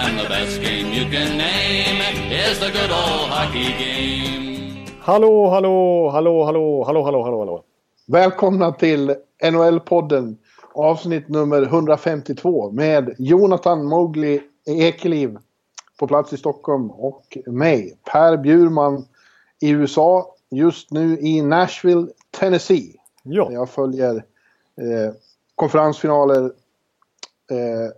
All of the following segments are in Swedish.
And the best game you can name is the good old hockey game. Hallå, hallå, hallå, hallå, hallå, hallå, hallå, hallå. Välkomna till NHL-podden avsnitt nummer 152 med Jonathan Mowgli Ekeliv på plats i Stockholm och mig, Per Bjurman i USA, just nu i Nashville, Tennessee. Ja. Jag följer eh, konferensfinaler eh,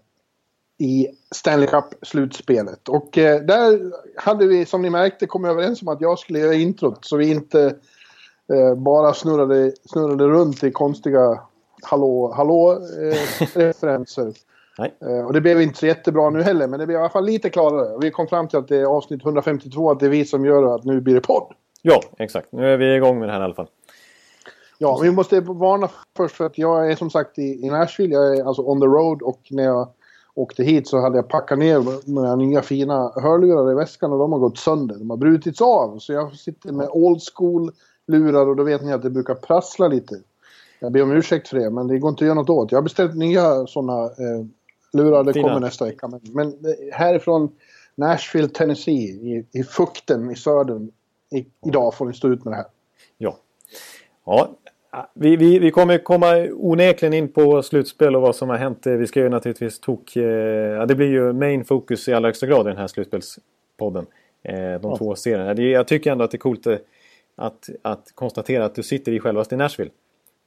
i Stanley Cup-slutspelet. Och eh, där hade vi, som ni märkte, kommit överens om att jag skulle göra introt så vi inte eh, bara snurrade, snurrade runt i konstiga hallå, hallå eh. Eh, och det blev inte så jättebra nu heller, men det blev i alla fall lite klarare. Vi kom fram till att det är avsnitt 152, att det är vi som gör att nu blir det podd. Ja, exakt. Nu är vi igång med det här i alla fall. Ja, vi måste varna först för att jag är som sagt i, i Nashville. Jag är alltså on the road och när jag åkte hit så hade jag packat ner mina nya fina hörlurar i väskan och de har gått sönder. De har brutits av. Så jag sitter med old school lurar och då vet ni att det brukar prassla lite. Jag ber om ursäkt för det, men det går inte att göra något åt. Jag har beställt nya sådana eh, lurar. Det Fina. kommer nästa vecka. Men, men eh, härifrån Nashville, Tennessee, i, i fukten i södern. I, idag får ni stå ut med det här. Ja. Ja, vi, vi, vi kommer komma onekligen in på slutspel och vad som har hänt. Vi ska ju naturligtvis tok... eh, Ja, det blir ju main focus i allra högsta grad i den här slutspelspodden. Eh, De Ja. två serierna. Jag tycker ändå att det är coolt eh, att, att konstatera att du sitter i självaste Nashville.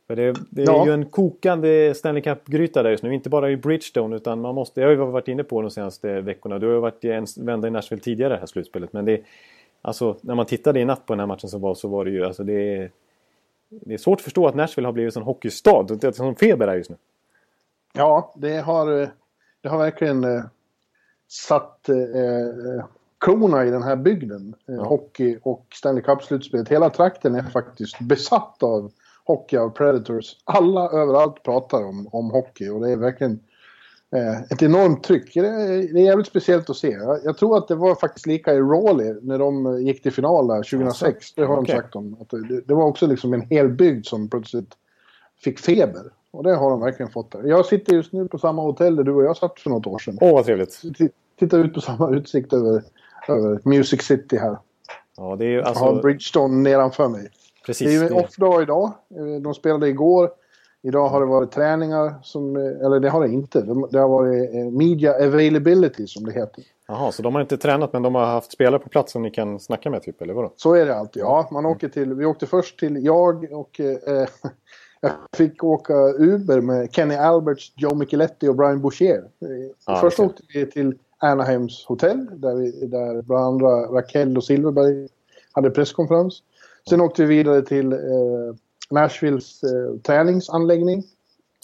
För det, det är Ja. ju en kokande Stanley Cup-gryta där just nu. Inte bara i Bridgestone utan man måste... Jag har ju varit inne på de senaste veckorna. Du har ju varit i en vända i Nashville tidigare det här slutspelet. Men det... Alltså när man tittade i natt på den här matchen som var så var det ju... Alltså det. Det är svårt att förstå att Nashville har blivit en hockeystad. Det är sån feber här just nu. Ja, det har, eh, det har verkligen eh, satt eh, eh, klorna i den här bygden. Eh, Ja. Hockey och Stanley Cup-slutspelet. Hela trakten är faktiskt besatt av hockey av Predators. Alla överallt pratar om, om hockey och det är verkligen ett enormt tryck. Det är, det är jävligt speciellt att se. Jag, jag tror att det var faktiskt lika i Raleigh när de eh, gick till final där 2006. Det har Okej. de sagt om. Att det, det var också liksom en hel bygd som plötsligt fick feber. Och det har de verkligen fått där. Jag sitter just nu på samma hotell där du och jag satt för något år sedan. Åh vad trevligt. T- Tittar ut på samma utsikt över, över Music City här. Ja, det är ju Jag har alltså... Bridgestone nedanför mig. Precis. Det är ju off-dag idag. Eh, De spelade igår. Idag har det varit träningar som... Eller det har det inte. De- Det har varit eh, media availability som det heter. Jaha, så de har inte tränat men de har haft spelare på plats som ni kan snacka med typ, eller vadå? Så är det alltid. Ja, man åker till... Vi åkte först till... Jag och... Eh, jag fick åka Uber med Kenny Alberts, Joe Micheletti och Brian Boucher. Ja, först okej. åkte vi till Anaheims hotell där, vi, där bland andra Raquel och Silverberg hade presskonferens. Sen åkte vi vidare till eh, Nashvilles eh, träningsanläggning.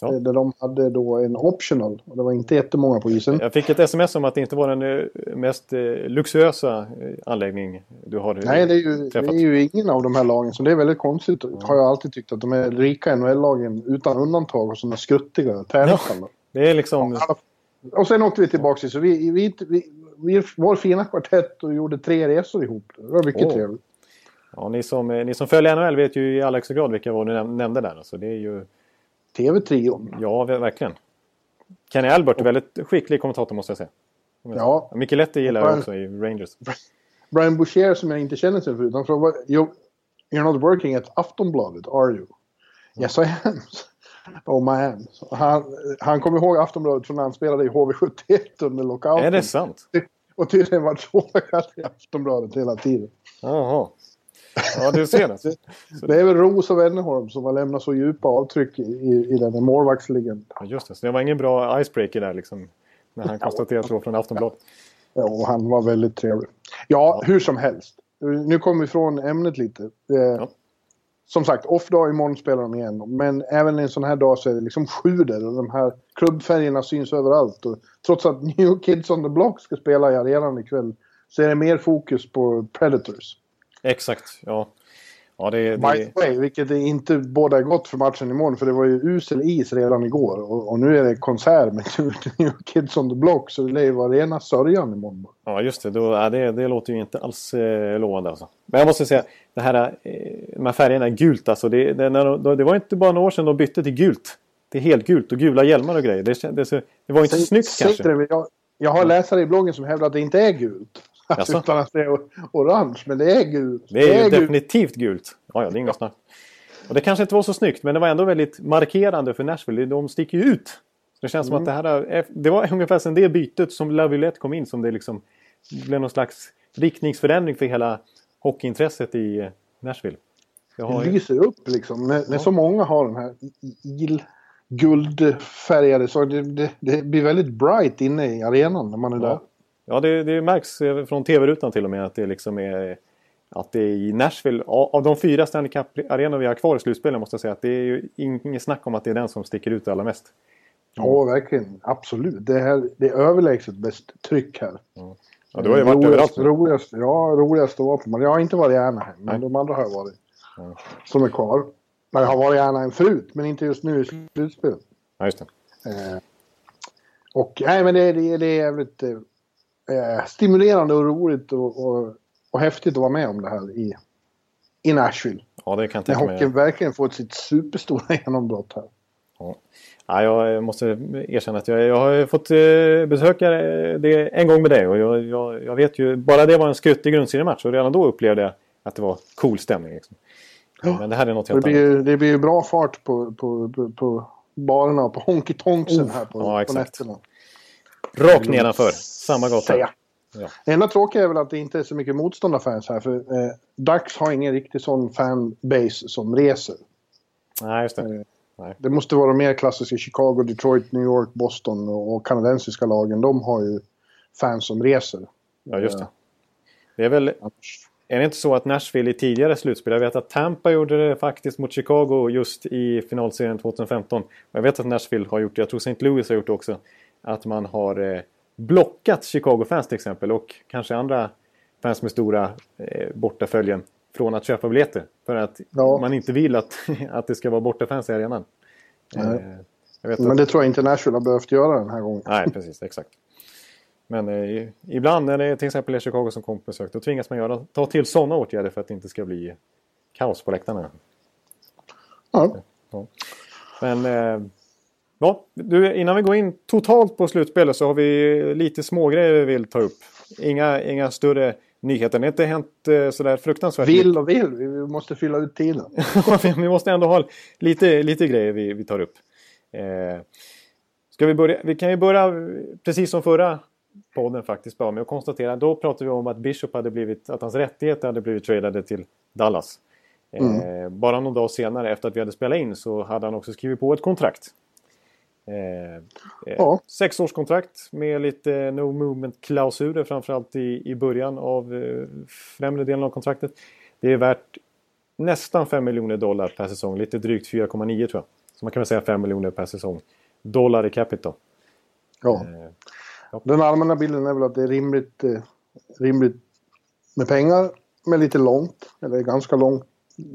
Ja. eh, Där de hade då en optional. Och det var inte jättemånga på isen. Jag fick ett sms om att det inte var den eh, mest eh, luxuösa anläggning du har eh, Nej, det är, ju, det träffat. är ju ingen av de här lagen. Så det är väldigt konstigt. Har jag alltid tyckt att de är rika NHL-lagen utan undantag och sådana skruttiga träningshallar. Det är liksom... Och sen åkte vi tillbaka. Så vi, vi, vi, vi var fina kvartett och gjorde tre resor ihop. Det var mycket Åh. trevligt. Ja, ni, som, eh, ni som följer NHL vet ju i allra högsta grad vilka var du näm- nämnde där. Alltså, det är ju... TV-trion. Ja, ver- verkligen. Kenny Albert är väldigt skicklig kommentator måste jag säga. Ja. Micheletti gillar jag också i Rangers. Brian Boucher som jag inte känner sen förut. Han frågade "You- You're not working at Aftonbladet, are you? Yes I am. Oh man. Så Han, han kom ihåg Aftonbladet från när han spelade i HV71 under lockouten. Är det sant? Och tydligen varit sågad i Aftonbladet hela tiden. Jaha. Ja, du ser det. Det är väl Ros och Wennerholm som har lämnat så djupa avtryck i, i, den här målvaktsligan. Ja, just det. Så det var ingen bra icebreaker där liksom. När han konstaterade att det var från Aftonbladet. Ja, och han var väldigt trevlig. Ja, hur som helst. Nu kommer vi från ämnet lite. Eh, som sagt, off-dag imorgon spelar de igen. Men även en sån här dag så är det liksom sjuder och de här klubbfärgerna syns överallt. Och trots att New Kids on the Block ska spela i arenan ikväll så är det mer fokus på Predators. Exakt, ja. Ja, det, det... By the way, vilket är inte båda gott för matchen imorgon för det var ju usel is redan igår och, och nu är det konsert med New Kids on the Block så det lär ju vara rena sörjan imorgon. Ja, just det. Då, ja, det. Det låter ju inte alls eh, lovande alltså. Men jag måste säga, det här, eh, de här färgerna gult alltså. Det, det, när, det var inte bara några år sedan de bytte till gult. Till helt gult och gula hjälmar och grejer. Det, det, det var inte så snyggt kanske. Det, jag, jag har läsare i bloggen som hävdar att det inte är gult. Alltså, utan att det är orange, men det är gult. Det är, det är ju gult. definitivt gult. Ja, ja, det är inga snack. Och det kanske inte var så snyggt, men det var ändå väldigt markerande för Nashville. De sticker ju ut. Det känns mm. som att det här det var ungefär sen det bytet som Lavillette kom in som det liksom blev någon slags riktningsförändring för hela hockeyintresset i eh, Nashville. Det lyser upp liksom. När, när så många har den här il guldfärgade så det, det, det, blir väldigt bright inne i arenan när man är ja. där. Ja, det, det märks från tv-rutan till och med att det liksom är att det är i Nashville, av de fyra Stanley Cup-arenor vi har kvar i slutspelet måste jag säga att det är ju inget snack om att det är den som sticker ut allra mest. Ja, verkligen. Absolut. Det, här, det är överlägset bäst tryck här. Ja, ja du har ju varit roligast, överallt. Roligast, ja, roligast att vara på. Men jag har inte varit i Anaheim, men Nej. de andra har jag varit. Ja. Som är kvar. Men jag har varit i Anaheim förut, men inte just nu i slutspelet. Ja, just det. Eh, och nej, men det, det, det är jävligt eh, eh, stimulerande och roligt och, och, och häftigt att vara med om det här i, i Nashville. Ja, det kan jag tänka mig. Hockeyn verkligen fått sitt superstora genombrott här. Ja. Ja, jag måste erkänna att jag, jag har fått eh, besöka det en gång med dig och jag, jag, jag vet ju, bara det var en skruttig grundseriematch och redan då upplevde jag att det var cool stämning. Liksom. Ja. Men det här är något helt det blir, annat. Det blir bra fart på, på, på, på barerna och på honky tonksen oh. här på, ja, på nätterna. Rakt nedanför, samma gata. Ja. Det enda tråkiga är väl att det inte är så mycket motståndarfans här. För eh, Ducks har ingen riktig sån fanbase som reser. Nej, just det. Eh, Nej. Det måste vara de mer klassiska Chicago, Detroit, New York, Boston och, och kanadensiska lagen. De har ju fans som reser. Ja, just det. Det är väl... Är det inte så att Nashville i tidigare slutspel, jag vet att Tampa gjorde det faktiskt mot Chicago just i finalserien 2015. Jag vet att Nashville har gjort det, jag tror St. Louis har gjort det också att man har eh, blockat Chicago-fans till exempel och kanske andra fans med stora eh, bortaföljen från att köpa biljetter. För att ja. man inte vill att, att det ska vara bortafans i arenan. Eh, Men det tror jag inte Nashville har behövt göra den här gången. Nej, precis. Exakt. Men eh, ibland när det till exempel är Chicago som kommer på besök då tvingas man göra, ta till sådana åtgärder för att det inte ska bli kaos på läktarna. Ja. ja. Men eh, Ja, du, innan vi går in totalt på slutspelet så har vi lite smågrejer vi vill ta upp. Inga, inga större nyheter. Det har inte hänt eh, sådär fruktansvärt Vill och vill, vi måste fylla ut tiden. vi måste ändå ha lite, lite grejer vi, vi tar upp. Eh, ska vi, börja? vi kan ju börja precis som förra podden faktiskt bara med att konstatera. Då pratade vi om att Bishop hade blivit, att hans rättigheter hade blivit tradade till Dallas. Mm. Eh, bara någon dag senare efter att vi hade spelat in så hade han också skrivit på ett kontrakt. Eh, eh, ja. Sexårskontrakt med lite no movement-klausuler framförallt i, i början av eh, främre delen av kontraktet. Det är värt nästan 5 miljoner dollar per säsong, lite drygt 4,9 tror jag. Så man kan väl säga 5 miljoner per säsong. Dollar i capita. Ja. Eh, ja. Den allmänna bilden är väl att det är rimligt, eh, rimligt med pengar, men lite långt. Eller ganska långt,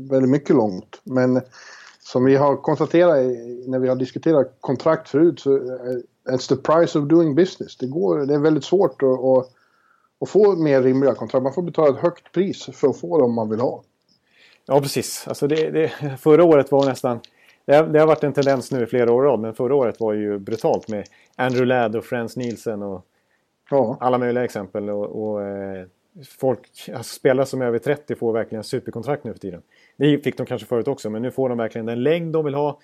väldigt mycket långt. Men som vi har konstaterat när vi har diskuterat kontrakt förut så it's the price of doing business. Det, går, det är väldigt svårt att, att, att få mer rimliga kontrakt. Man får betala ett högt pris för att få dem man vill ha. Ja, precis. Alltså det, det, förra året var nästan... Det har, det har varit en tendens nu i flera år rad, men förra året var ju brutalt med Andrew Ladd och Frans Nielsen och ja. alla möjliga exempel. Och, och eh, folk, alltså spelare som är över 30 får verkligen superkontrakt nu för tiden. Det fick de kanske förut också, men nu får de verkligen den längd de vill ha.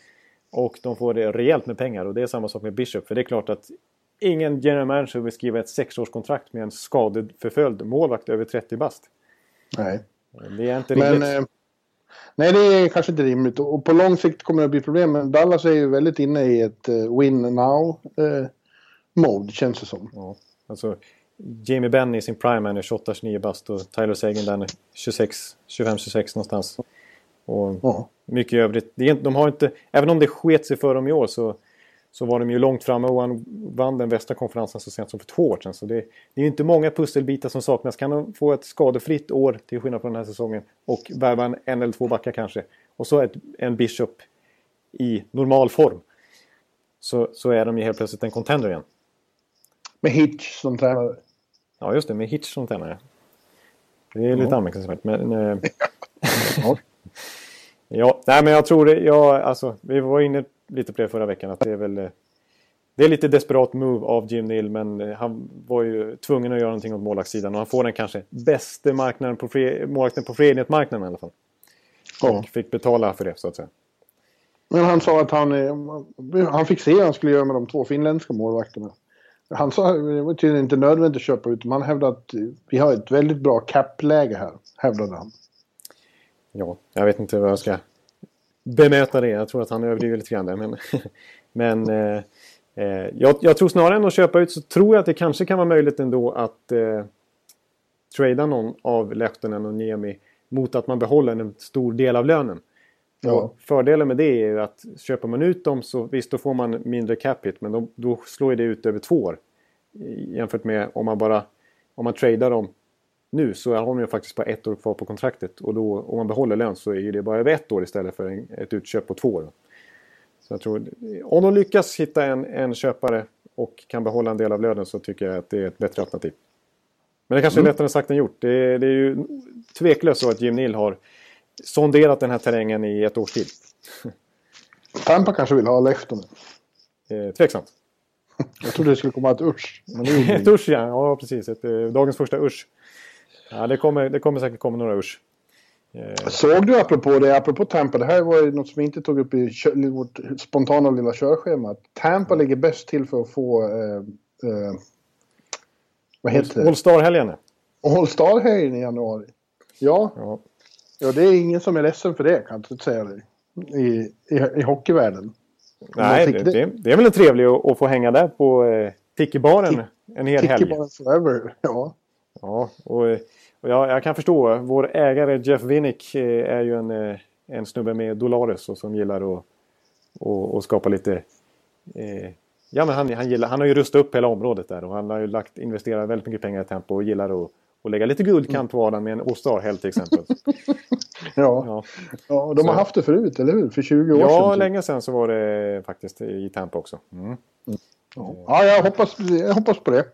Och de får det rejält med pengar och det är samma sak med Bishop. För det är klart att ingen general manager vill skriva ett sexårskontrakt med en skadeförföljd målvakt över 30 bast. Nej. Det är inte rimligt. Men, eh, nej, det är kanske inte rimligt. Och på lång sikt kommer det att bli problem. Men Dallas är ju väldigt inne i ett uh, win now uh, mode, känns det som. Ja, alltså Jamie Benn i sin prime är 28-29 bast och Tyler Sagan den 26, 25-26 någonstans. Och ja. mycket i övrigt. De har inte, även om det sket sig för dem i år så, så var de ju långt framme och vann den västra konferensen så sent som för två år sedan. Så det, det är inte många pusselbitar som saknas. Kan de få ett skadefritt år till skillnad från den här säsongen och värva en, en eller två backar kanske. Och så ett, en Bishop i normal form. Så, så är de ju helt plötsligt en contender igen. Med Hitch som tränare. Ja, just det. Med Hitch som tränare. Det är lite ja. anmärkningsvärt. Men, äh, ja. Ja, nej men jag tror det. Ja, alltså, vi var inne lite på det förra veckan. Att det är väl... Eh, det är lite desperat move av Jim Neal men eh, han var ju tvungen att göra någonting åt målvaktssidan och han får den kanske bästa marknaden på fri, målvakten på freenhetsmarknaden i alla fall. Ja. Och fick betala för det så att säga. Men han sa att han, han fick se vad han skulle göra med de två finländska målvakterna. Han sa att det var tydligen inte nödvändigt att köpa ut dem. Han hävdade att vi har ett väldigt bra cap-läge här, hävdade han. Ja, jag vet inte vad jag ska bemöta det. Jag tror att han överdriver lite grann där. Men, men eh, eh, jag, jag, tror snarare än att köpa ut så tror jag att det kanske kan vara möjligt ändå att eh, trada någon av Lehtonen och Niemi mot att man behåller en stor del av lönen. Ja. fördelen med det är ju att köper man ut dem så visst då får man mindre capita men då, då slår det ut över två år. Jämfört med om man bara om man tradar dem nu så har de ju faktiskt bara ett år kvar på kontraktet och då om man behåller lön så är det bara över ett år istället för en, ett utköp på två år. Så jag tror, om de lyckas hitta en, en köpare och kan behålla en del av lönen så tycker jag att det är ett bättre alternativ. Men det kanske är mm. lättare sagt än gjort. Det, det är ju tveklöst så att Jim Neal har sonderat den här terrängen i ett års tid. Tampa kanske vill ha Lehtonen. Eh, tveksamt. Jag trodde det skulle komma ett usch. ett usch ja, ja precis. Ett, eh, dagens första usch. Ja, det kommer, det kommer säkert komma några usch. Eh. Såg du apropå det, apropå Tampa, det här var ju något som vi inte tog upp i vårt spontana lilla körschema. Tampa ligger bäst till för att få, eh, eh, vad heter det? All Star-helgen. All Star-helgen i januari. Ja. ja. Ja, det är ingen som är ledsen för det kan jag säga dig. I, i, i hockeyvärlden. Nej, det, det, det, är väl trevligt att, att få hänga där på eh, Tickebaren en hel helg. Tickebaren forever, ja. Ja, och, och jag, jag, kan förstå. Vår ägare Jeff Winnick eh, är ju en, eh, en snubbe med Dolores och som gillar att och, och skapa lite... Eh, ja, men han, han, gillar, han har ju rustat upp hela området där och han har ju lagt, investerat väldigt mycket pengar i Tempo och gillar att och lägga lite guldkant på Adam med en Ostar till exempel. ja. ja. ja, de har så. haft det förut, eller hur? För 20 år ja, sedan. Ja, länge sedan så var det faktiskt i Tampa också. Mm. Mm. Ja, jag hoppas, jag hoppas på det.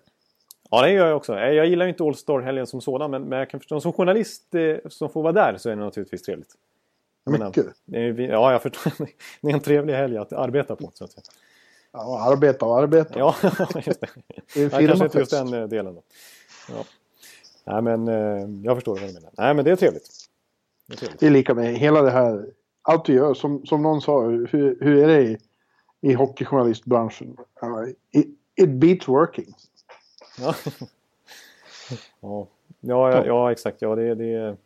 Ja, det gör jag också. Jag gillar ju inte All Star-helgen som sådan, men, men jag kan förstå, som journalist eh, som får vara där så är det naturligtvis trevligt. Mycket? Menar, ja, jag förstår. Det är en trevlig helg att arbeta på, så att säga. Ja, arbeta och arbeta. Ja, just det. det är kanske inte just den eh, delen då. Ja. Nej, men eh, jag förstår vad du menar. Nej, men det är trevligt. Det är, trevligt. det är lika med hela det här. Allt du gör, som, som någon sa, hur, hur är det i, i hockeyjournalistbranschen? It, it beats working. Ja, ja. Ja, ja, exakt. Ja, det, det,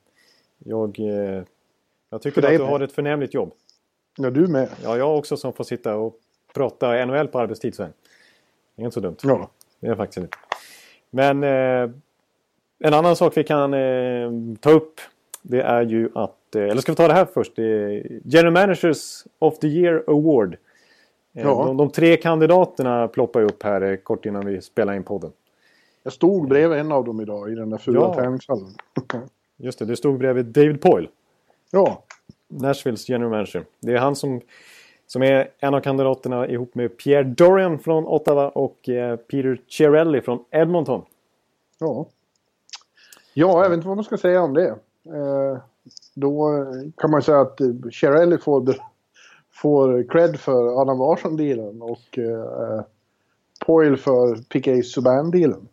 jag, eh, jag tycker att du har ett förnämligt jobb. Ja, du med. Ja, jag också som får sitta och prata NHL på arbetstid sen. Det är inte så dumt. Ja. Det är faktiskt inte. Men eh, en annan sak vi kan eh, ta upp det är ju att, eh, eller ska vi ta det här först? General Managers of the Year Award. Eh, ja. De, de, tre kandidaterna ploppar upp här eh, kort innan vi spelar in podden. Jag stod bredvid en av dem idag i den där fula ja. träningshallen. Just det, du stod bredvid David Poyle. Ja. Nashvilles general manager. Det är han som, som är en av kandidaterna ihop med Pierre Dorian från Ottawa och eh, Peter Chiarelli från Edmonton. Ja. Ja, jag vet inte vad man ska säga om det. Eh, då kan man säga att Cherelli får, får cred för Adam Larsson-dealen och eh, Poyle för Piqué Subban-dealen.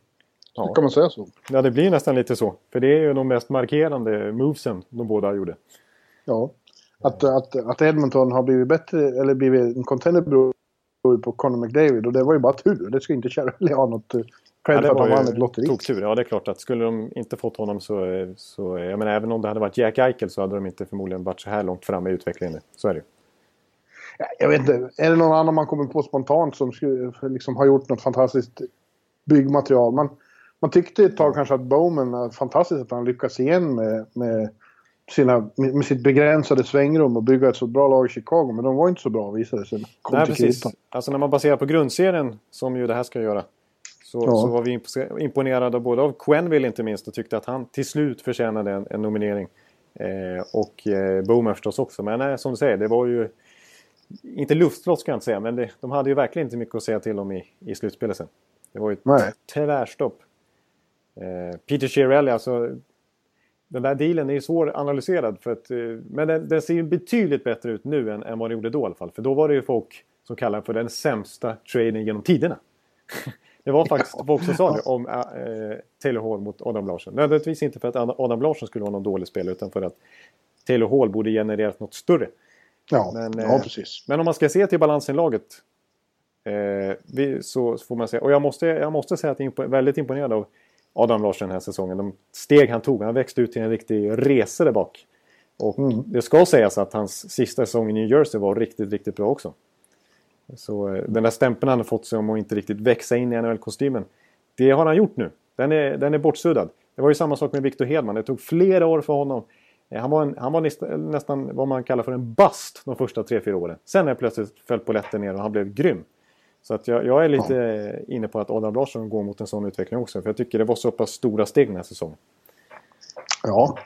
Ja. Kan man säga så? Ja, det blir nästan lite så. För det är ju de mest markerande movesen de båda gjorde. Ja. Att, att, att Edmonton har blivit bättre, eller blivit en contender beror på Conor McDavid och det var ju bara tur. Det ska inte Cherelli ha något cred ja, för att han vann ett lotteri. Toktur. Ja, det är klart att skulle de inte fått honom så, så... Jag menar, även om det hade varit Jack Eichel så hade de inte förmodligen varit så här långt fram i utvecklingen. Så är det ja, Jag vet inte. Är det någon annan man kommer på spontant som liksom, har gjort något fantastiskt byggmaterial? Man, man tyckte ett tag kanske att Bowman är fantastiskt att han lyckas igen med, med sina, med sitt begränsade svängrum och bygga ett så bra lag i Chicago. Men de var inte så bra visade det sig. Nej, precis. Alltså när man baserar på grundserien, som ju det här ska göra, så, ja. så var vi imponerade både av Quenville inte minst och tyckte att han till slut förtjänade en, en nominering. Eh, och eh, Boomer förstås också. Men eh, som du säger, det var ju... Inte luftslott ska jag inte säga, men det, de hade ju verkligen inte mycket att säga till om i, i slutspelet sen. Det var ju ett tvärstopp. Eh, Peter Chiarelli, alltså... Den där dealen är ju svåranalyserad. För att, eh, men den, den, ser ju betydligt bättre ut nu än, än vad den gjorde då i alla fall. För då var det ju folk som kallade den för den sämsta traden genom tiderna. Det var faktiskt folk som sa det om äh, Taylor Hall mot Adam Larsson. Nödvändigtvis inte för att Adam Larsson skulle vara någon dålig spelare utan för att Taylor Hall borde genererat något större. Ja, men, ja, precis. Men om man ska se till balansen i laget vi, så, så, får man säga, och jag måste, jag måste säga att jag är väldigt imponerad av Adam Larsson den här säsongen. De steg han tog, han växte ut till en riktig resa där bak. Och mm. det ska sägas att hans sista säsong i New Jersey var riktigt, riktigt bra också. Så eh, den där stämpeln han har fått sig om att inte riktigt växa in i NHL-kostymen. Det har han gjort nu. Den är, den är bortsuddad. Det var ju samma sak med Victor Hedman. Det tog flera år för honom. Eh, han var, en, han var nästan vad man kallar för en bust de första tre fyra åren. Sen är plötsligt föll polletten ner och han blev grym. Så att jag, jag är lite ja. inne på att Adam Larsson går mot en sån utveckling också. För jag tycker det var så pass stora steg den här säsongen. Ja.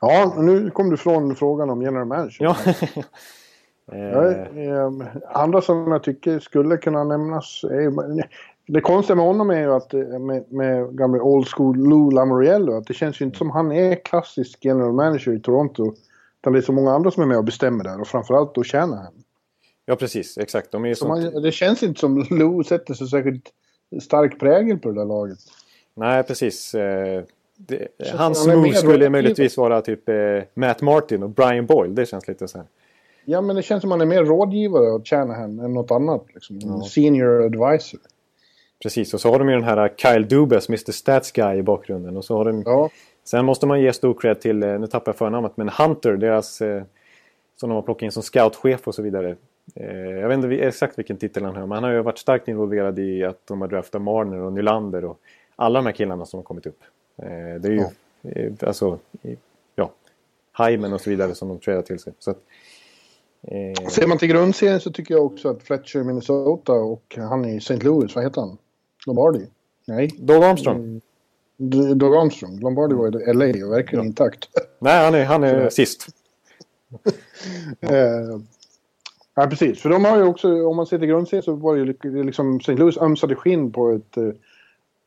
Ja, nu kom du från frågan om general manager. Ja. Eh, andra som jag tycker skulle kunna nämnas är det konstiga med honom är ju att eh, med, med gamle old school Lou Lamoriello att det känns ju inte som han är klassisk general manager i Toronto. Utan det är så många andra som är med och bestämmer där och framförallt då Shanahan. Ja precis, exakt. De är så man, det känns inte som Lou sätter så särskilt stark prägel på det där laget. Nej precis. Eh, det, hans move skulle möjligtvis vara typ eh, Matt Martin och Brian Boyle. Det känns lite så här. Ja, men det känns som att han är mer rådgivare åt Shanahan än något annat. Liksom. Ja. Senior advisor. Precis, och så har de ju den här Kyle Dubas, Mr Stats Guy i bakgrunden. Och så har de... Ja. Sen måste man ge stor cred till, eh, nu tappar jag förnamnet, men Hunter, deras... Eh, som de har plockat in som scoutchef och så vidare. Eh, jag vet inte exakt vilken titel han har, men han har ju varit starkt involverad i att de har draftat Marner och Nylander och alla de här killarna som har kommit upp. Eh, det är ju ja. alltså, ja, Hyman och så vidare som de tradar till sig. Så att, Eh... Ser man till grundserien så tycker jag också att Fletcher i Minnesota och han i St. Louis, vad heter han? Lombardi? Nej. Doug Armstrong. Mm. Doug Armstrong. Lombardi var i LA och verkligen ja. intakt. Nej, han är, han är sist. eh, ja, precis. För de har ju också, om man ser till grundserien så var det ju liksom St. Louis ömsade skinn på ett, eh,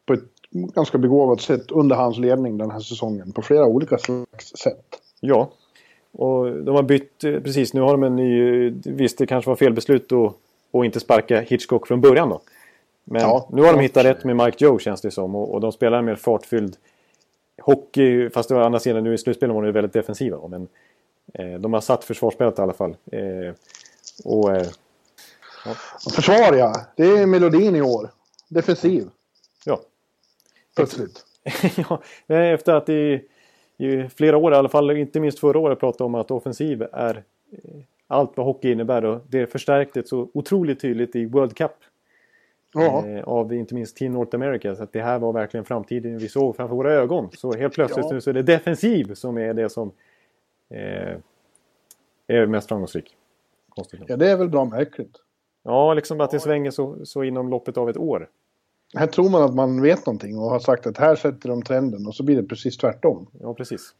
på ett ganska begåvat sätt under hans ledning den här säsongen. På flera olika slags sätt. Ja, och de har bytt, eh, precis nu har de en ny, visst det kanske var fel beslut att, att inte sparka Hitchcock från början då. Men ja, nu har de hittat rätt med Mike Joe känns det som och, och de spelar en mer fartfylld hockey. Fast å andra sidan nu i slutspelet var de väldigt defensiva. Men eh, de har satt försvarsspelet i alla fall. Eh, och, eh, ja. Försvar ja, det är melodin i år. Defensiv. Ja. Plötsligt. ja, efter att i i flera år, i alla fall inte minst förra året, pratade om att offensiv är eh, allt vad hockey innebär. Och det förstärktes så otroligt tydligt i World Cup. Eh, av inte minst Team North America. Så att det här var verkligen framtiden vi såg framför våra ögon. Så helt plötsligt ja. nu så är det defensiv som är det som eh, är mest framgångsrik. Konstigt. Ja, det är väl bra märkligt. Ja, liksom att det svänger så, så inom loppet av ett år. Här tror man att man vet någonting och har sagt att här sätter de trenden och så blir det precis tvärtom. Ja, precis.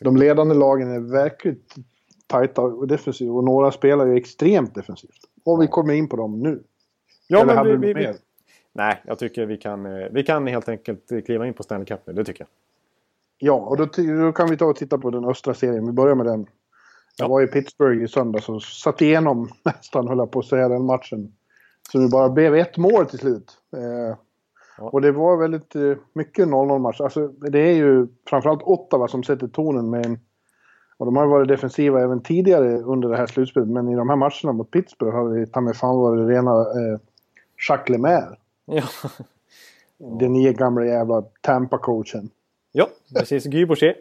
De ledande lagen är verkligt tajta och defensiva och några spelar ju extremt defensivt. Och vi kommer in på dem nu. Ja, Eller men vi, vi, vi, Nej, jag tycker vi kan, eh, vi kan helt enkelt kliva in på Stanley Cup nu, det tycker jag. Ja, och då, då kan vi ta och titta på den östra serien. Vi börjar med den. Jag var i Pittsburgh i söndags och satt igenom nästan, höll jag på att säga, den matchen. Så det bara blev ett mål till slut. Eh, ja. Och det var väldigt eh, mycket 0-0 match. Alltså, det är ju framförallt Ottawa som sätter tonen med en... Och de har varit defensiva även tidigare under det här slutspelet. Men i de här matcherna mot Pittsburgh har det ta mig fan varit rena eh, Jacques Lemaire. Ja. Den nya gamla jävla Tampa-coachen. Ja, precis. Guy Boucher.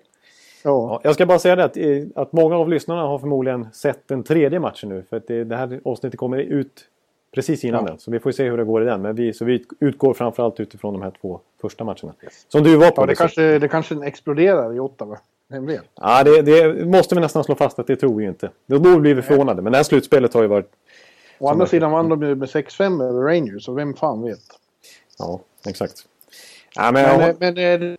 Ja. Jag ska bara säga det att, eh, att många av lyssnarna har förmodligen sett den tredje matchen nu. För att det, det här avsnittet kommer ut Precis innan ja. den. Så vi får se hur det går i den. Men vi, så vi utgår framförallt utifrån de här två första matcherna. Som du var på. Ja, det, kanske, det kanske exploderar i Ottawa. Ja, det, det måste vi nästan slå fast att det tror vi inte. Då blir vi förvånade. Men det här slutspelet har ju varit... Å andra sidan vann de ju med 6-5 över Rangers, så vem fan vet? Ja, exakt. Ja, men, Men, jag- eh, men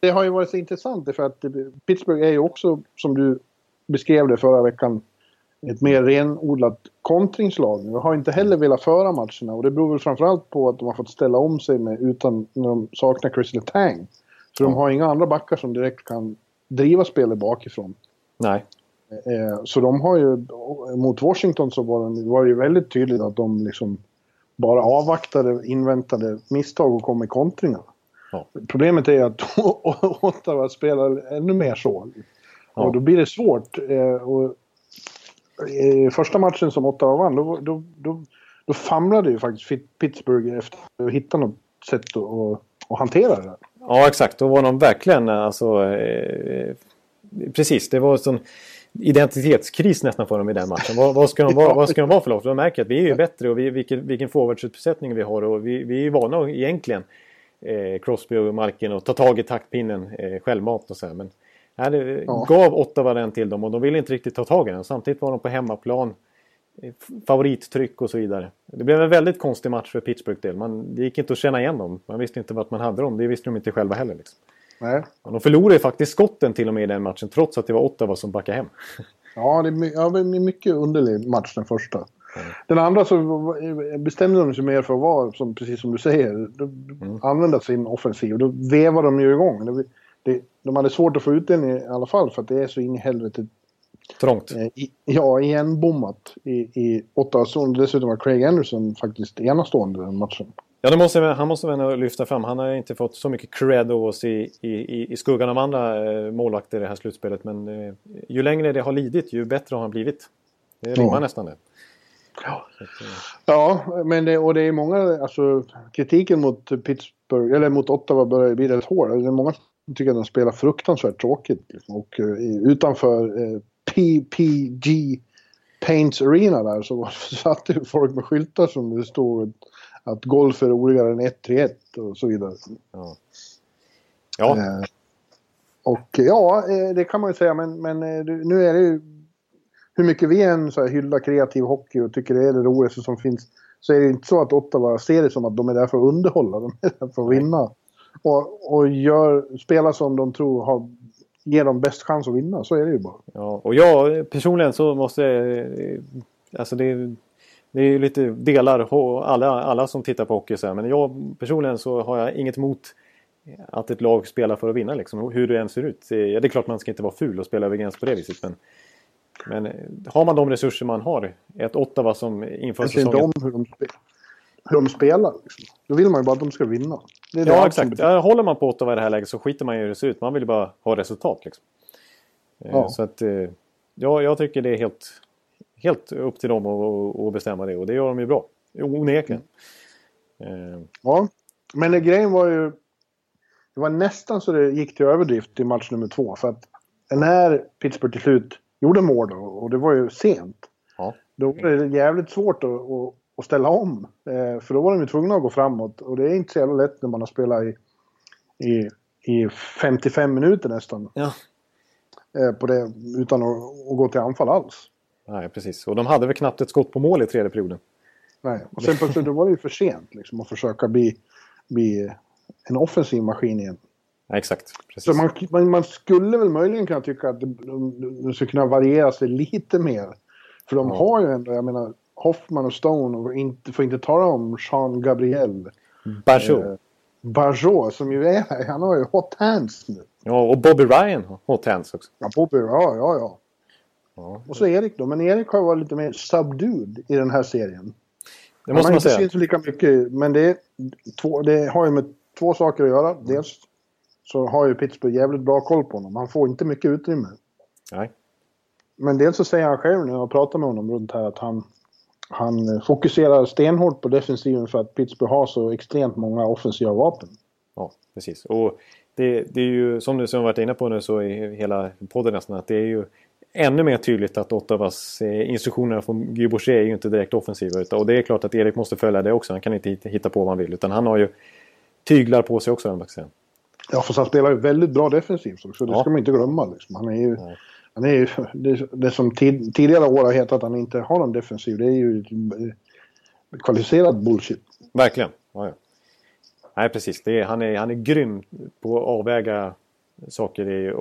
det, har ju varit så intressant för att Pittsburgh är ju också, som du beskrev det förra veckan, ett mer renodlat kontringslag. De har inte heller velat föra matcherna och det beror väl framförallt på att de har fått ställa om sig med, utan, när de saknar Chris Letang. Så de Ja. har inga andra backar som direkt kan driva spelet bakifrån. nej. Eh, så de har ju, mot Washington så var, de, var det ju väldigt tydligt att de liksom bara avvaktade, inväntade misstag och kom i kontringar. Ja. Problemet är att Ottawa spelar ännu mer så. Ja. Och då blir det svårt. Eh, och, första matchen som Ottawa vann, då, då, då, då famlade ju faktiskt Pittsburgh efter att hitta något sätt att, att, hantera det. där. Ja, exakt. Då var de verkligen alltså... Eh, precis, det var en sån identitetskris nästan för dem i den matchen. Vad, vad, ska, de vara, vad ska de vara för lag? De märker att vi är ju bättre och vi, vilken, vilken forwardsuppsättning vi har och vi, vi är ju vana egentligen, eh, Crosby och Malkin, att ta tag i taktpinnen eh, självmant och så här. Men här, det Ja. gav Ottawa den till dem och de ville inte riktigt ta tag i den. Samtidigt var de på hemmaplan. eh, favorittryck och så vidare. Det blev en väldigt konstig match för Pittsburgh del. Man, det gick inte att känna igen dem. Man visste inte vart man hade dem. Det visste de inte själva heller. Liksom. Nej. Och de förlorade faktiskt skotten till och med i den matchen trots att det var Ottawa som backade hem. Ja, det är, ja, det är mycket underlig match den första. Den andra så bestämde de sig mer för att vara, som, precis som du säger, de, använda sin offensiv. Då vevar de ju igång. Det, det, de hade svårt att få ut den i alla fall för att det är så in i helvete Trångt. eh, i, ja, igenbommat i, i Ottawa zon. Dessutom var Craig Anderson faktiskt enastående den matchen. Ja, det måste, han måste väl ändå lyfta fram. Han har inte fått så mycket cred av oss i, i, i- i skuggan av andra eh, målvakter i det här slutspelet. Men eh, ju längre det har lidit, ju bättre har han blivit. Det rimmar Ja. nästan det. Ja. Eh, Ja, men det, och det är många, alltså kritiken mot Pittsburgh, eller mot Ottawa börjar bli rätt hård. Det är många som tycker att de spelar fruktansvärt tråkigt. liksom. Och eh, utanför eh, PPG Paints Arena där så satt ju folk med skyltar som det stod att golf är roligare än 1-3-1 och så vidare. ja. Ja, Eh, och ja, eh, det kan man ju säga, men, men det- nu är det ju... Hur mycket vi än så här hyllar kreativ hockey och tycker det är det roligaste som finns, så är det inte så att Ottawa ser det som att de är där för att underhålla, de är där för att vinna. Och, och gör, spela som de tror har, ger dem bäst chans att vinna, så är det ju bara. Ja, och jag personligen så måste... eh, Alltså det, det är ju lite delar, alla, alla som tittar på hockey så här, Men jag personligen så har jag inget emot att ett lag spelar för att vinna liksom, hur det än ser ut. Det är klart man ska inte vara ful och spela över gräns på det viset. Men, men eh, har man de resurser man har, ett Ottawa som inför Jag säsongen... om hur de, spe, hur de spelar. Liksom. Då vill man ju bara att de ska vinna. Det det Ja, som exakt. Ja, håller man på Ottawa i det här läget så skiter man i hur det ser ut. Man vill ju bara ha resultat. Liksom. Eh, Ja. Så att, eh, ja, jag tycker det är helt, helt upp till dem att, bestämma det. Och det gör de ju bra. Onekligen. Eh, Ja, men det, grejen var ju... Det var nästan så det gick till överdrift i match nummer två. För att när Pittsburgh till slut gjorde mål då, och det var ju sent. Ja. Då var det jävligt svårt att, att, att ställa om. Eh, för då var de ju tvungna att gå framåt. Och det är inte så jävla lätt när man har spelat i, i, i 55 minuter nästan. Ja. Eh, på det, utan att, att gå till anfall alls. Nej, precis. Och de hade väl knappt ett skott på mål i tredje perioden. Nej. Och sen plötsligt då var det ju för sent liksom, att försöka bli, bli en offensiv maskin igen. Nej, exakt. Precis. Så man, man, man skulle väl möjligen kunna tycka att det skulle kunna variera sig lite mer. För de Ja. har ju ändå, jag menar, Hoffman och Stone och inte, får inte tala om Jean Gabriel. Bajot. Eh, Bajot som ju är, han har ju hot hands nu. Ja, och Bobby Ryan har hot hands också. Ja, Bobby, ja, ja, ja. Ja. Och så Erik då, men Erik har varit lite mer subdued i den här serien. Det Han måste har man inte säga. synts lika mycket, men det, är två, det har ju med två saker att göra. Dels så har ju Pittsburgh jävligt bra koll på honom. Han får inte mycket utrymme. Nej. Men dels så säger han själv när jag pratar med honom runt här att han, han fokuserar stenhårt på defensiven för att Pittsburgh har så extremt många offensiva vapen. Ja, precis. Och det, det är ju som du som varit inne på nu så i hela podden nästan att det är ju ännu mer tydligt att Ottawas eh, instruktioner från Guy Boucher är ju inte direkt offensiva. Utan, och det är klart att Erik måste följa det också. Han kan inte hitta- på vad han vill. Utan han har ju tyglar på sig också. höll Ja, för han spelar ju väldigt bra defensivt också. Det Ja. ska man inte glömma. Liksom. Han är ju... Nej. Han är ju det, det som tid, tidigare år har hetat att han inte har någon defensiv, det är ju eh, kvalificerad bullshit. Verkligen. Ja, ja. Nej, precis. Är, han, är, han är grym på att avväga saker i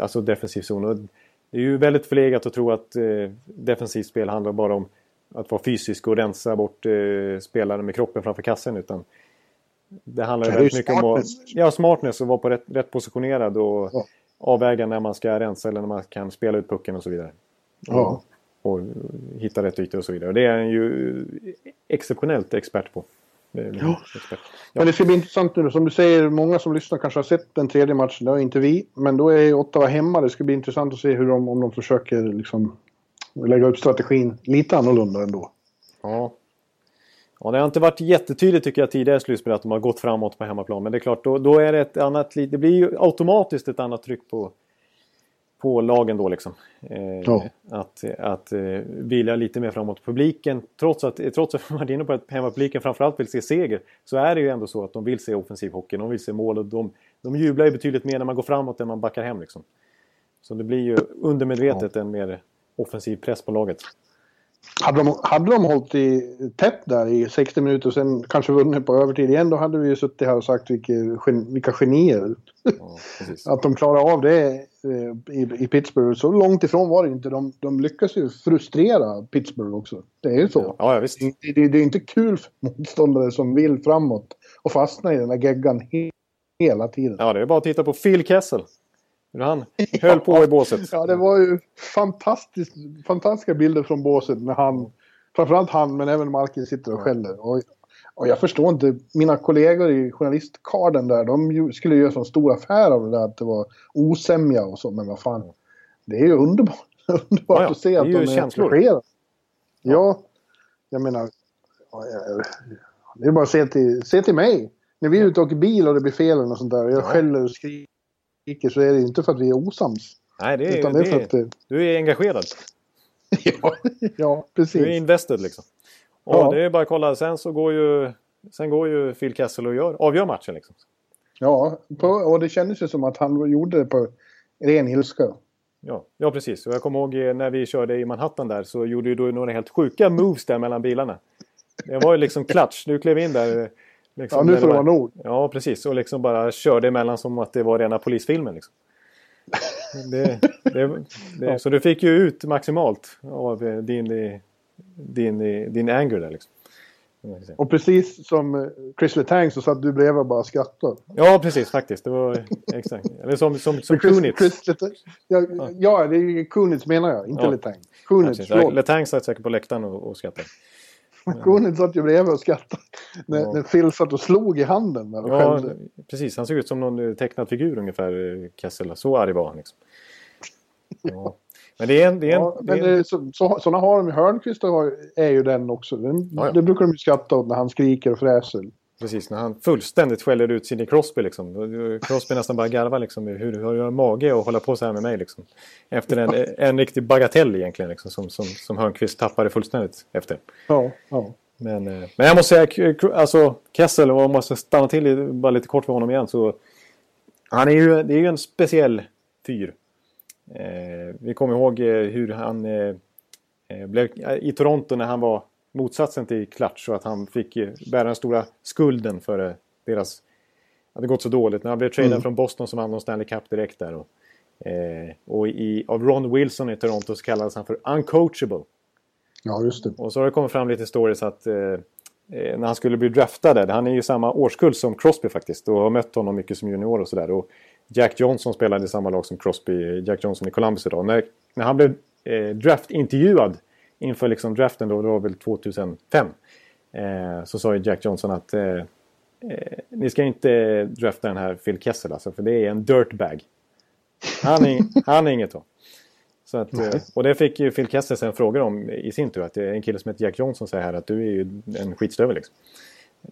alltså defensiv zon. Och det är ju väldigt förlegat att tro att eh, defensivt spel handlar bara om att vara fysisk och rensa bort eh, spelare med kroppen framför kassen. Utan det handlar ju väldigt mycket om att, ja, smartness och vara på rätt, rätt positionerad och Ja. avväga när man ska rensa eller när man kan spela ut pucken och så vidare. Ja. Och hitta rätt ytor och så vidare. Och det är han ju exceptionellt expert på. Expert. Ja. Men det ska bli intressant nu. Som du säger, många som lyssnar kanske har sett den tredje matchen. Det har inte vi. Men då är Ottawa hemma. Det ska bli intressant att se hur de, om de försöker liksom lägga upp strategin lite annorlunda ändå. Ja. Ja, det har inte varit jättetydligt tycker jag tidigare i slutspelet att de har gått framåt på hemmaplan. Men det är klart, då, då är det ett annat... Det blir ju automatiskt ett annat tryck på, på lagen då liksom. Eh, Ja. Att, att eh, vila lite mer framåt. Publiken, trots att, trots att man varit inne på att hemmapubliken framförallt vill se seger, så är det ju ändå så att de vill se offensiv hockey. De vill se mål och de, de jublar ju betydligt mer när man går framåt än man backar hem liksom. Så det blir ju undermedvetet en mer offensiv press på laget. Hade de, hade de hållit i, tätt där i 60 minuter och sen kanske vunnit på övertid igen, då hade vi ju suttit här och sagt vilka, vilka genier. Ja. Att de klarar av det eh, i, i Pittsburgh. Så långt ifrån var det inte. De, de lyckas ju frustrera Pittsburgh också. Det är ju så. Ja, ja visst. Det, det, det är inte kul för motståndare som vill framåt och fastna i den här geggan he, hela tiden. Ja, det är bara att titta på Phil Kessel. Han höll på i båset. Ja, det var ju fantastiskt, fantastiska bilder från båset när han, framförallt han men även Markin sitter och skäller. Och, och jag förstår inte, mina kollegor i journalistkarden där, de ju, skulle göra sån stor affär av det där att det var osämja och så, men vad fan. Det är ju underbart, underbart Ja, ja, att se att ju de är engagerade. Ja, jag menar, ja, jag- det är bara att se till, se till mig. När vi är ute och åker bil och det blir fel och sånt där och jag Ja. skäller och skriker så är det inte för att vi är osams. Nej, det är, Utan det är för att det, du är engagerad. ja, ja, precis. Du är invested liksom. Och Ja. det är bara att kolla. Sen så går ju, sen går ju Phil Kessel och gör, avgör matchen liksom. Ja, på, och det kändes ju som att han gjorde det på ren ilska. Ja, ja precis. Och jag kommer ihåg eh, när vi körde i Manhattan där så gjorde ju du några helt sjuka moves där mellan bilarna. Det var ju liksom klatsch. Du klev in där. Liksom, Ja, nu får det var- vara nog. Ja, precis. Och liksom bara körde emellan som att det var rena polisfilmen. Liksom. Det, det, det, Så du fick ju ut maximalt av eh, din, eh, din, eh, din anger där. Liksom. Och precis som Chris Letang så satt du bredvid och bara skrattade. Ja, precis faktiskt. Det var exakt. Eller som, som, som Chris, Kunitz. Chris Letang, ja, ja, det är Kunitz menar jag, inte Ja. Letang. Kunitz, förlåt. Letang satt säkert på läktaren och, och skrattade. Kunitz satt ju bredvid och skrattade. När, Ja. när Phil satt och slog i handen Ja, precis. Han såg ut som någon eh, tecknad figur ungefär, eh, Kessel. Så arg var han. Liksom. Ja. Men det är en... Det är en, Ja, det är en så, så, såna har de. Hörnqvist har, är ju den också. Den, Ja, ja. Det brukar de ju skratta åt när han skriker och fräser. Precis, när han fullständigt skäller ut Sidney Crosby. Liksom. Crosby nästan bara garvar liksom. Hur hur har du mage att hålla på så här med mig? Liksom. Efter en, en riktig bagatell egentligen. Liksom, som, som, som Hörnqvist tappade fullständigt efter. Ja, ja. Men, eh, men jag måste säga, alltså Kessel, och jag måste stanna till bara lite kort för honom igen. Så, han är ju, det är ju en speciell fyr. Eh, vi kommer ihåg eh, hur han eh, eh, blev i Toronto när han var motsatsen till Klatsch och att han fick bära den stora skulden för eh, deras... Att det gått så dåligt. När han blev tradad Mm. från Boston så vann de Stanley Cup direkt där. Och, eh, och i, av Ron Wilson i Toronto så kallades han för uncoachable. ja, just det. Och så har det kommit fram lite stories att eh, eh, när han skulle bli draftad, han är ju samma årskull som Crosby faktiskt och har mött honom mycket som junior och sådär. Jack Johnson spelade i samma lag som Crosby, Jack Johnson i Columbus idag. När, när han blev eh, draftintervjuad inför liksom draften då, det var väl 2005. Eh, så sa ju Jack Johnson att eh, eh, ni ska inte drafta den här Phil Kessel alltså, för det är en dirtbag. Han är, han är inget då. Så att, eh, och det fick ju Phil Kessel sen frågor om i sin tur. Att det är en kille som heter Jack Johnson säger här att du är ju en skitstövel liksom.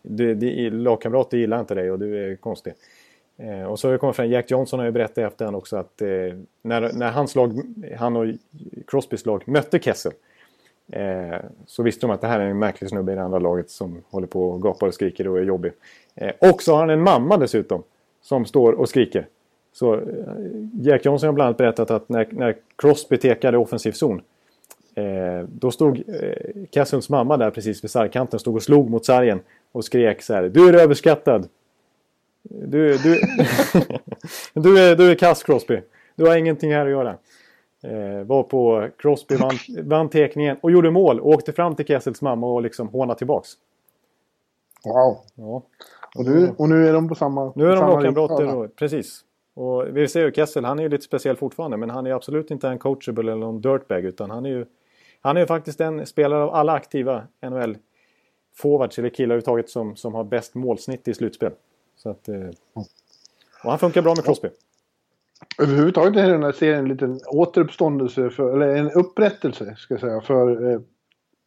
Du, det, lagkamrater gillar inte dig och du är konstig. Eh, och så har det kommit fram, Jack Johnson har ju berättat efter han också att eh, när, när hans lag, han och Crosbys lag mötte Kessel. Eh, så visste de att det här är en märklig snubbe i det andra laget som håller på och gapar och skriker och är jobbig. Eh, och så har han en mamma dessutom. som står och skriker. Så eh, Jack Johnson har bland annat berättat att när, när Crosby tekade offensiv zon eh, då stod eh, mamma där precis vid sargkanten stod och slog mot sargen och skrek så här Du är överskattad! Du, du, du, är, du är kass Crosby. Du har ingenting här att göra. Eh, var på Crosby vann, vann tekningen och gjorde mål. Och åkte fram till Kessels mamma och liksom hånade tillbaks. Wow. Ja. Och, nu, och nu är de på samma... Nu är de lagkamrater. Precis. Och vi ser ju Kessel, han är ju lite speciell fortfarande. Men han är absolut inte en coachable eller någon dirtbag. Utan han är ju, han är ju faktiskt en spelare av alla aktiva NHL forwards eller killar överhuvudtaget som, som har bäst målsnitt i slutspel. Så att, eh, och han funkar bra med Crosby. Överhuvudtaget är den här serien en liten återuppståndelse, för, eller en upprättelse ska jag säga, för eh,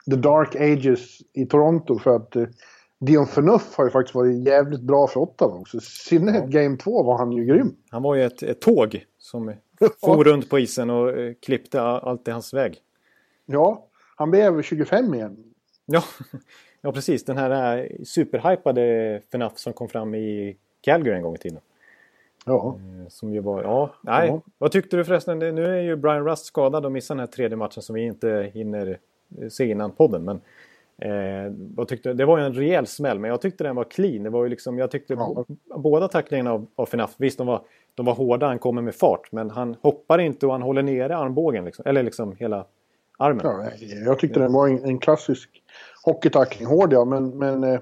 The Dark Ages i Toronto. För att eh, Dion Phaneuf har ju faktiskt varit jävligt bra för Ottawa också. I synnerhet. Game 2 var han ju grym. Han var ju ett, ett tåg som for runt på isen och eh, klippte allt i hans väg. Ja, han blev 25 igen. Ja, ja precis. Den här superhypade Phaneuf som kom fram i Calgary en gång i tiden. Ja. Eh, som ju var, ja, nej. Ja. Vad tyckte du förresten? Nu är ju Brian Rust skadad och missar den här tredje matchen som vi inte hinner se innan podden. Men eh, vad tyckte, det var ju en rejäl smäll, men jag tyckte den var clean. Det var ju liksom, jag tyckte ja. båda tacklingarna av, av Finaf, visst de var, de var hårda, han kommer med fart. Men han hoppar inte och han håller nere armbågen. Liksom, eller liksom hela armen. Ja, jag tyckte den var en, en klassisk hockeytackling. Hård ja, men, men eh,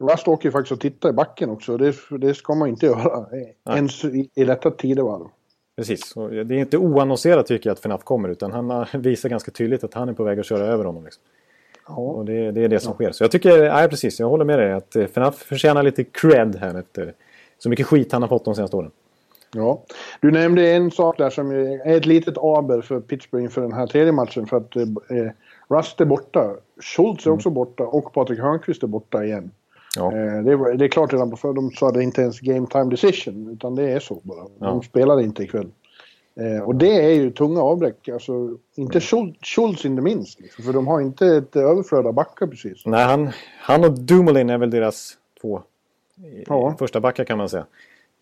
Rust åker ju faktiskt och tittar i backen också. Det, det ska man inte göra. Nej. Ens i, i lätta tidevarv. Precis. Och det är inte oannonserat tycker jag att FNAF kommer. Utan han visar ganska tydligt att han är på väg att köra över honom. Liksom. Ja. Och det, det, är det som sker. Så jag tycker, nej precis, jag håller med dig. Att FNAF förtjänar lite cred här efter så mycket skit han har fått de senaste åren. Ja. Du nämnde en sak där som är ett litet aber för Pittsburgh inför den här tredje matchen. För att eh, Rust är borta. Schultz är mm. också borta och Patrik Hörnqvist är borta igen. Ja. Eh, det, är, det är klart redan på för de sa det inte ens game time decision utan det är så bara. Ja. De spelar inte ikväll. Eh, och det är ju tunga avbräck. Alltså, inte Schultz inte minst. Liksom, för de har inte ett överflöd av backar precis. Nej, han, han och Dumoulin är väl deras två ja. första backar kan man säga.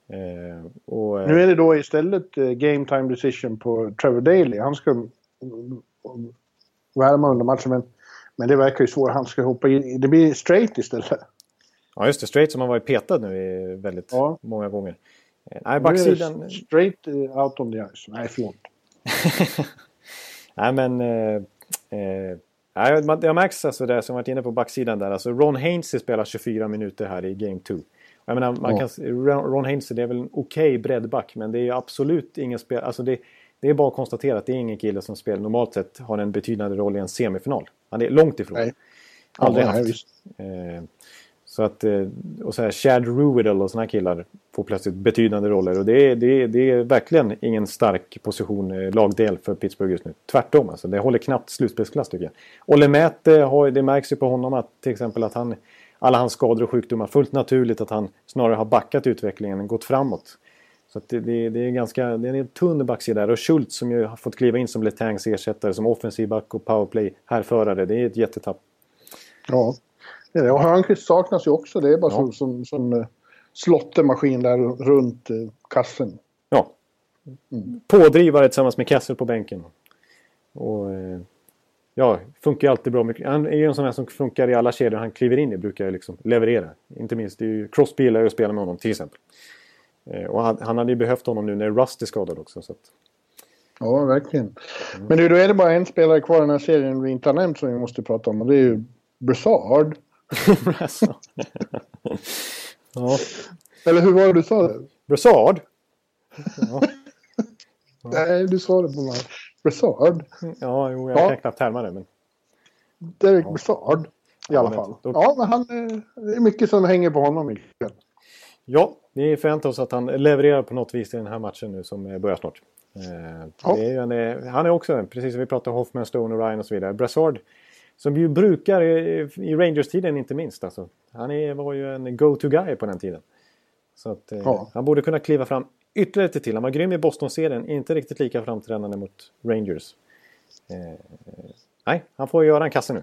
Eh, och, eh, nu är det då istället eh, game time decision på Trevor Daley. Han ska värma under matchen men, men det verkar ju svårt. Han ska hoppa in. Det blir straight istället. Ja, just det. Straight som har varit petad nu i väldigt ja. många gånger. Eh, nej, backsidan... Straight eh, out on the ice. Nej, förlåt. Nej, men... Eh, eh, det märks alltså det som varit inne på backsidan där. Alltså Ron Hainsey spelar 24 minuter här i Game 2. Jag menar, man ja. kan, Ron Hainsey det är väl en okej okay breddback men det är absolut ingen spel... Alltså det, det är bara att konstatera att det är ingen kille som spelar normalt sett har en betydande roll i en semifinal. Han är långt ifrån. Nej. Aldrig ja, haft. Så att, eh, och så här, Chad Ruidel och sådana killar får plötsligt betydande roller. Och det är, det, är, det är verkligen ingen stark position, eh, lagdel för Pittsburgh just nu. Tvärtom alltså. Det håller knappt slutspelsklass tycker jag. Olle Mäte, har, det märks ju på honom att till exempel att han, alla hans skador och sjukdomar, fullt naturligt att han snarare har backat utvecklingen än gått framåt. Så det, det, det, är ganska, det är en tunn backsida där. Och Schultz som ju har fått kliva in som Letangs ersättare som offensiv back och powerplay härförare. Det är ett jättetapp. Ja, och Hörnqvist saknas ju också. Det är bara ja. som, som, som uh, slottemaskin där runt uh, kassen. Ja. Mm. Pådrivare tillsammans med Kessel på bänken. Och, uh, ja, funkar ju alltid bra. Han är ju en sån här som funkar i alla kedjor han kliver in i. Brukar jag liksom leverera. Inte minst, det är ju Crosby gillar att spela med honom till exempel. Och han, han hade ju behövt honom nu när Rust är skadad också. Så att... Ja, verkligen. Mm. Men nu, då är det bara en spelare kvar i den här serien vi inte har nämnt som vi måste prata om. Och det är ju Brassard. ja. Eller hur var det du sa det? Brassard? Ja. Nej, du sa det på mig. Brassard? Ja, jo, jag ja. kan knappt härma det. Men... Derek ja. Brassard i ja, alla fall. Då... Ja, men han, eh, det är mycket som hänger på honom ikväll. Ja, vi förväntar oss att han levererar på något vis i den här matchen nu som börjar snart. Eh, ja. är, han, är, han är också, precis som vi pratade om Hoffman, Stone och Ryan och så vidare. Brassard som ju brukar i Rangers-tiden inte minst. Alltså. Han är, var ju en go-to-guy på den tiden. Så att, eh, ja. han borde kunna kliva fram ytterligare lite till. Han var grym i Boston-serien, inte riktigt lika framträdande mot Rangers. Eh, nej, han får göra en kasse nu.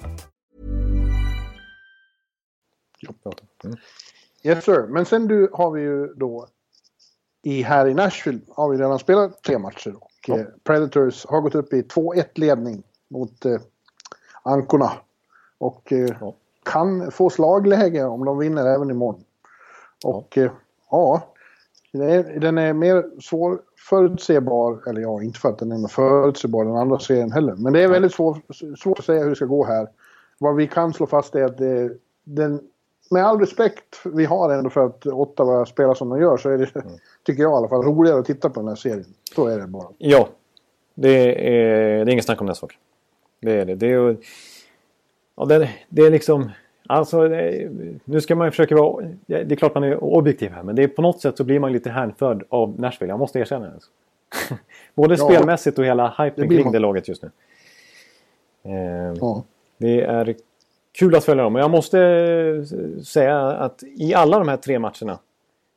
Mm. Yes sir. Men sen du, har vi ju då i, här i Nashville har vi redan spelat tre matcher. Och Ja. eh, Predators har gått upp i 2-1 ledning mot eh, Ankorna. Och eh, Ja. kan få slagläge om de vinner även imorgon. Och eh, ja, det är, den är mer svårförutsägbar. Eller ja, inte för att den är mer förutsägbar den andra serien heller. Men det är väldigt svår, svårt att säga hur det ska gå här. Vad vi kan slå fast är att det, den, med all respekt vi har ändå för att Ottawa spelar som de gör så är det, tycker jag i alla fall, roligare att titta på den här serien. Så är det bara. Ja, det är, det är inget snack om den saken. Det är det. Det är, ja, det, det är liksom... Alltså, nu ska man försöka vara... Det är klart man är objektiv här, men det är, på något sätt så blir man lite hänförd av Nashville. Jag måste erkänna det. Både Ja. spelmässigt och hela hypen kring det laget just nu. Eh, Ja. Det är kul att följa dem. Jag måste eh, säga att i alla de här tre matcherna,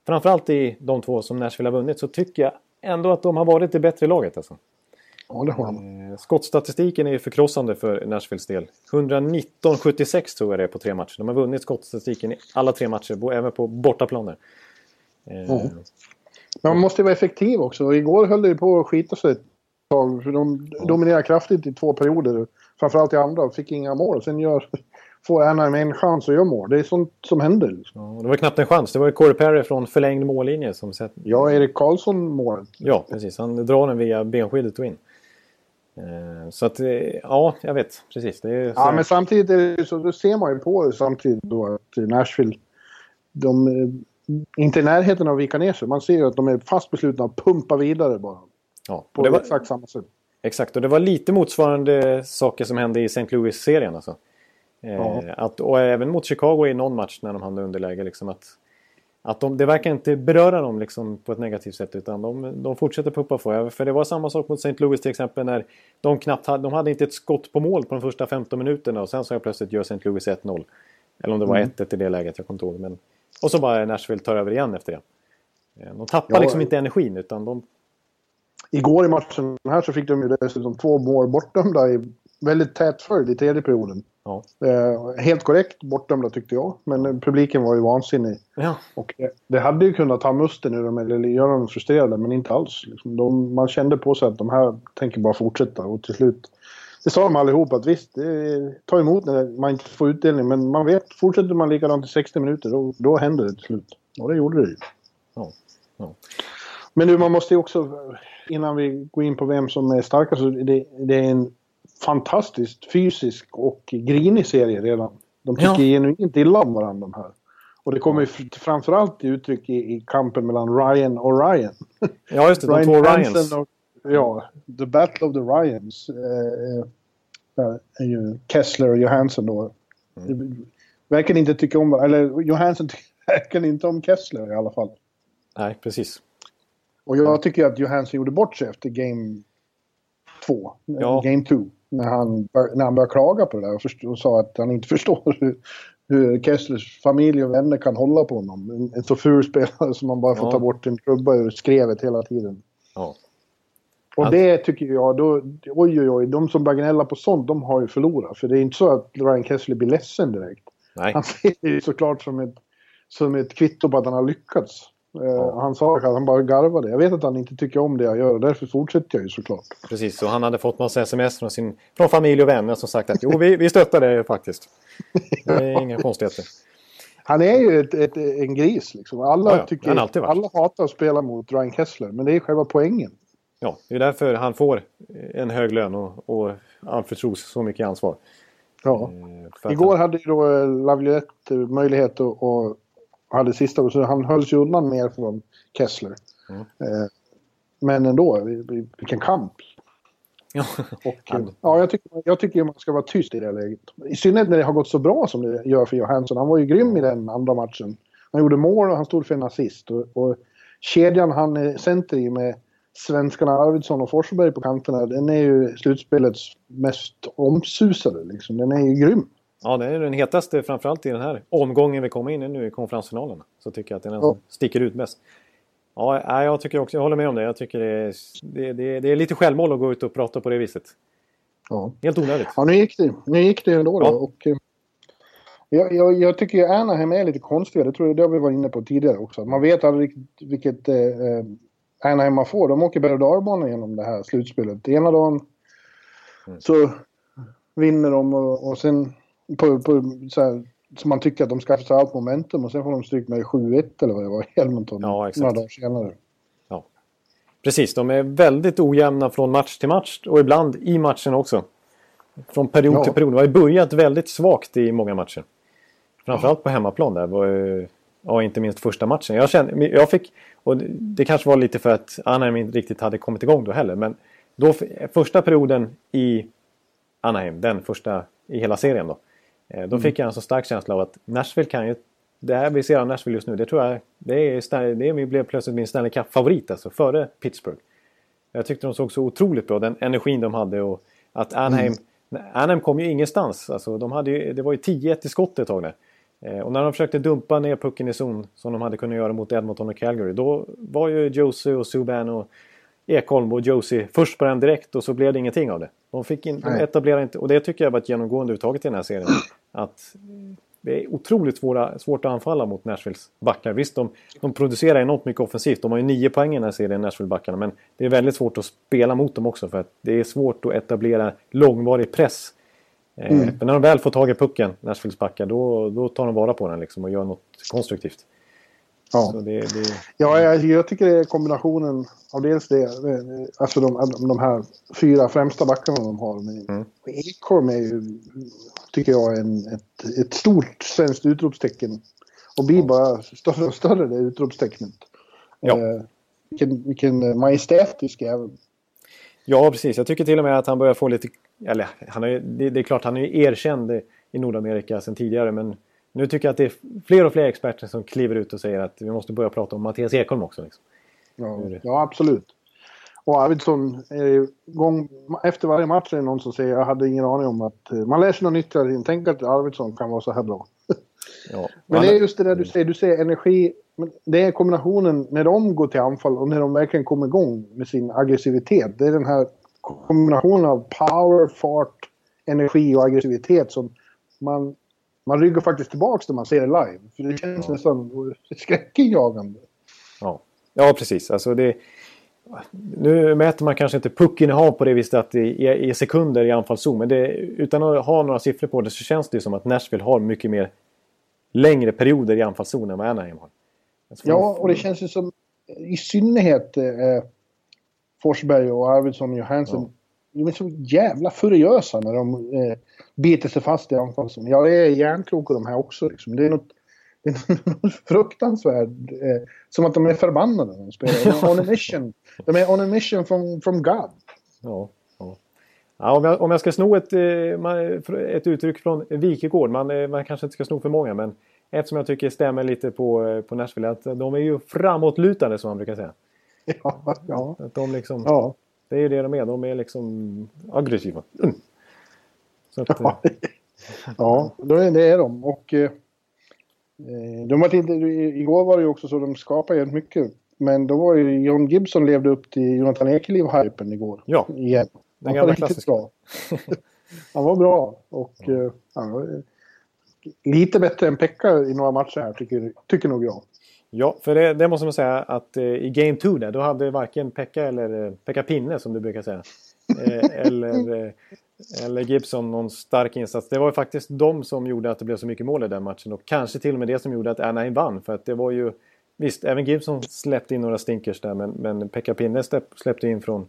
framförallt i de två som Nashville har vunnit, så tycker jag ändå att de har varit det bättre laget. Alltså. ja, det har de. Eh, Skottstatistiken är ju förkrossande för Nashvilles del. 119-76 tror jag det är på tre matcher. De har vunnit skottstatistiken i alla tre matcher, även på bortaplaner. Ja. Men man måste vara effektiv också. Igår höll det ju på att skita sig ett tag. För de dominerade kraftigt i två perioder. Framförallt i andra. Fick inga mål. Sen gör, får Anaheim en chans att göra mål. Det är sånt som händer. Liksom. ja, det var knappt en chans. Det var ju Corey Perry från förlängd mållinje som sett... Ja, Erik Karlsson målet. Ja, precis. Han drar den via benskyddet och in. Eh, Så att, eh, ja, jag vet. Precis. Det är så Ja, men samtidigt är det så. Då ser man ju på det samtidigt då att Nashville. De är inte i närheten av att vika ner sig. Man ser ju att de är fast beslutna att pumpa vidare bara. ja. På var, exakt samma sätt. Exakt, och det var lite motsvarande saker som hände i St. Louis-serien. Alltså. Eh, att, och även mot Chicago i någon match när de hamnade underläge. Liksom att, att de, det verkar inte beröra dem liksom, på ett negativt sätt utan de, de fortsätter puppa på. För det var samma sak mot St. Louis till exempel när de knappt hade, de hade inte ett skott på mål på de första 15 minuterna och sen så jag plötsligt gör St. Louis 1-0. Eller om det var 1-1 i det läget, jag kommer inte ihåg. Men, och så bara Nashville tar över igen efter det. Eh, De tappar Ja, liksom inte energin utan de... Igår i matchen här så fick de ju dessutom två mål bortdömda i väldigt tät följd i tredje perioden. Ja. Eh, helt korrekt bortdömda tyckte jag, men publiken var ju vansinnig. Ja. Och det, det hade ju kunnat ta musten ur dem eller göra dem frustrerade, men inte alls. Liksom. De, man kände på sig att de här tänker bara fortsätta och till slut... Det sa de allihop att visst, det, ta emot när man inte får utdelning, men man vet, fortsätter man likadant i 60 minuter, då, då händer det till slut. Och det gjorde det ju. Ja. Ja. Men nu, man måste ju också, innan vi går in på vem som är starkast, det, det är en fantastiskt fysisk och grinig serie redan. De tycker Ja. genuint illa om varandra de här. Och det kommer ju fr- framförallt till uttryck i, i kampen mellan Ryan och Ryan. ja, just det. De två Ryans. Och, ja, The Battle of the Ryans. Eh, eh, är ju Kessler och Johansson då. Mm. Verkar inte tycka om Eller Johansson verkar inte om Kessler i alla fall. Nej, precis. Och jag tycker att Johansson gjorde bort sig efter game 2. Ja. Game 2. När han, när han började klaga på det där och, först, och sa att han inte förstår hur, hur Kesslers familj och vänner kan hålla på honom. En, en så ful spelare som man bara får Ja. ta bort en klubba ur skrevet hela tiden. Ja. Och Allt- det tycker jag, då, oj oj oj, de som börjar gnälla på sånt, de har ju förlorat. För det är inte så att Ryan Kessler blir ledsen direkt. Nej. Han ser det ju såklart som ett, som ett kvitto på att han har lyckats. Eh, Han sa att han bara garvade. Jag vet att han inte tycker om det jag gör och därför fortsätter jag ju såklart. Precis, och han hade fått massa sms från, sin, från familj och vänner som sagt att jo, vi, vi stöttar det faktiskt. Det är inga konstigheter. Han är ju ett, ett, en gris liksom. Alla, Ja, ja. tycker, Han alla hatar att spela mot Ryan Kessler, men det är själva poängen. Ja, det är därför han får en hög lön och, och anförtros så mycket ansvar. Ja. Eh, att Igår hade ju då eh, Laviolette möjlighet att och hade sista, så han höll sig undan mer från Kessler. Mm. Eh, men ändå, vi- vi- vilken kamp. Och, ja, jag, tycker, jag tycker man ska vara tyst i det läget. I synnerhet när det har gått så bra som det gör för Johansson. Han var ju grym i den andra matchen. Han gjorde mål och han stod för en assist. Och, och kedjan han är center i med svenskarna Arvidsson och Forsberg på kanterna, den är ju slutspelets mest omsusade. Liksom. Den är ju grym. Ja, det är den hetaste framförallt i den här omgången vi kommer in i nu i konferensfinalen. Så tycker jag att det är den som sticker ut mest. Ja, jag tycker också, jag håller med om det. Jag tycker det är, det, det, det är lite självmål att gå ut och prata på det viset. Ja. Helt onödigt. Ja, nu gick det, nu gick det ändå. Ja. Då, och, eh, jag, jag, jag tycker ju Anaheim är lite konstiga. Det tror jag det har vi varit inne på tidigare också. Man vet aldrig riktigt vilket eh, eh Anaheim man får. De åker berg och genom det här slutspelet. Ena dagen mm. så vinner de och, och sen på, på så här, så man tycker att de skaffar sig allt momentum och sen får de stryk med 7-1 eller vad det var i Edmonton ja, några dagar senare. Ja. Precis, de är väldigt ojämna från match till match och ibland i matchen också. Från period ja. till period. Det har börjat väldigt svagt i många matcher. Framförallt på hemmaplan där. Var, ja, inte minst första matchen. Jag, kände, jag fick, och det kanske var lite för att Anaheim inte riktigt hade kommit igång då heller. Men då, första perioden i Anaheim, den första i hela serien då. Eh, då mm. fick jag en så stark känsla av att Nashville kan ju... Det här vi ser av Nashville just nu, det tror jag... Det, är, det blev plötsligt min Stanley Cup-favorit alltså, före Pittsburgh. Jag tyckte de såg så otroligt bra, den energin de hade och att Anaheim... Mm. Anaheim kom ju ingenstans. Alltså, de hade ju, det var ju 10-1 i skott ett tag där. Eh, och när de försökte dumpa ner pucken i zon som de hade kunnat göra mot Edmonton och Calgary. Då var ju Josie och Subban och Ekholm och Josie först på den direkt och så blev det ingenting av det. De, fick in, de etablerade inte, och det tycker jag var ett genomgående uttaget i den här serien. Att det är otroligt svåra, svårt att anfalla mot Nashvilles backar. Visst, de, de producerar enormt mycket offensivt. De har ju nio poäng i den här serien, Nashville-backarna. Men det är väldigt svårt att spela mot dem också för att det är svårt att etablera långvarig press Eh, mm. För när de väl får tag i pucken, Nashvilles backar, då, då tar de vara på den liksom och gör något konstruktivt. Ja, det, det... ja jag, jag, tycker det är kombinationen av dels det, alltså de, de här fyra främsta backarna de har. Med, mm. Ekholm är ju, tycker jag, en, ett, ett stort svenskt utropstecken. Och blir bara större och större det utropstecknet. Ja. Eh, vilken, vilken majestätisk jävel. Ja, precis. Jag tycker till och med att han börjar få lite... Eller, han är, det, det är klart, han är ju erkänd i Nordamerika sedan tidigare. Men nu tycker jag att det är fler och fler experter som kliver ut och säger att vi måste börja prata om Mattias Ekholm också. Liksom. Ja, ja, absolut. Och Arvidsson, är gång, efter varje match är det någon som säger jag hade ingen aning om att... Eh, man läser något nytt hela tiden. Tänk att Arvidsson kan vara så här bra. Ja. Men det är just det där du säger. Du säger energi. Det är kombinationen när de går till anfall och när de verkligen kommer igång med sin aggressivitet. Det är den här kombinationen av power, fart, energi och aggressivitet som man, man ryggar faktiskt tillbaka när man ser det live. För det känns ja. nästan skräckinjagande. Ja. ja, precis. Alltså det, nu mäter man kanske inte puckinnehav på det viset att i, i sekunder i anfallszon. Men det, utan att ha några siffror på det så känns det som att Nashville har mycket mer längre perioder i anfallszon än vad Anaheim har. Ja, och det känns ju som i synnerhet eh, Forsberg och Arvidsson och Johansson. Ja. De är så jävla furiösa när de eh, biter sig fast i anfallszon. Ja, det är järnkloka de här också. Liksom. Det är något, det är något fruktansvärt. Eh, som att de är förbannade när de spelar. De är on a mission. De är on a mission from, from God. Ja. Ja, om, jag, om jag ska sno ett, eh, ett uttryck från Wikegård, man, eh, man kanske inte ska sno för många men ett som jag tycker stämmer lite på, eh, på Nashville att de är ju framåtlutade som man brukar säga. Ja, ja. Att de liksom, ja. Det är ju det de är, de är liksom aggressiva. Mm. Att, ja, ja det är de. Och eh, de var inte, igår var det ju också så de skapade jävligt mycket. Men då var ju John Gibson levde upp till Jonathan Ekeliv-hypen igår. Ja. Igen. Den gamla klassiska. Bra. han var bra. Och ja. han var lite bättre än Pekka i några matcher här, tycker, tycker nog jag. Ja, för det, det måste man säga att uh, i Game 2 där, då hade varken Pekka eller uh, Pekka Pinne som du brukar säga. eller, eller Gibson någon stark insats. Det var ju faktiskt de som gjorde att det blev så mycket mål i den matchen. Och kanske till och med det som gjorde att Anaheim vann. För att det var ju... Visst, även Gibson släppte in några stinkers där. Men, men Pekka Pinne släppte in från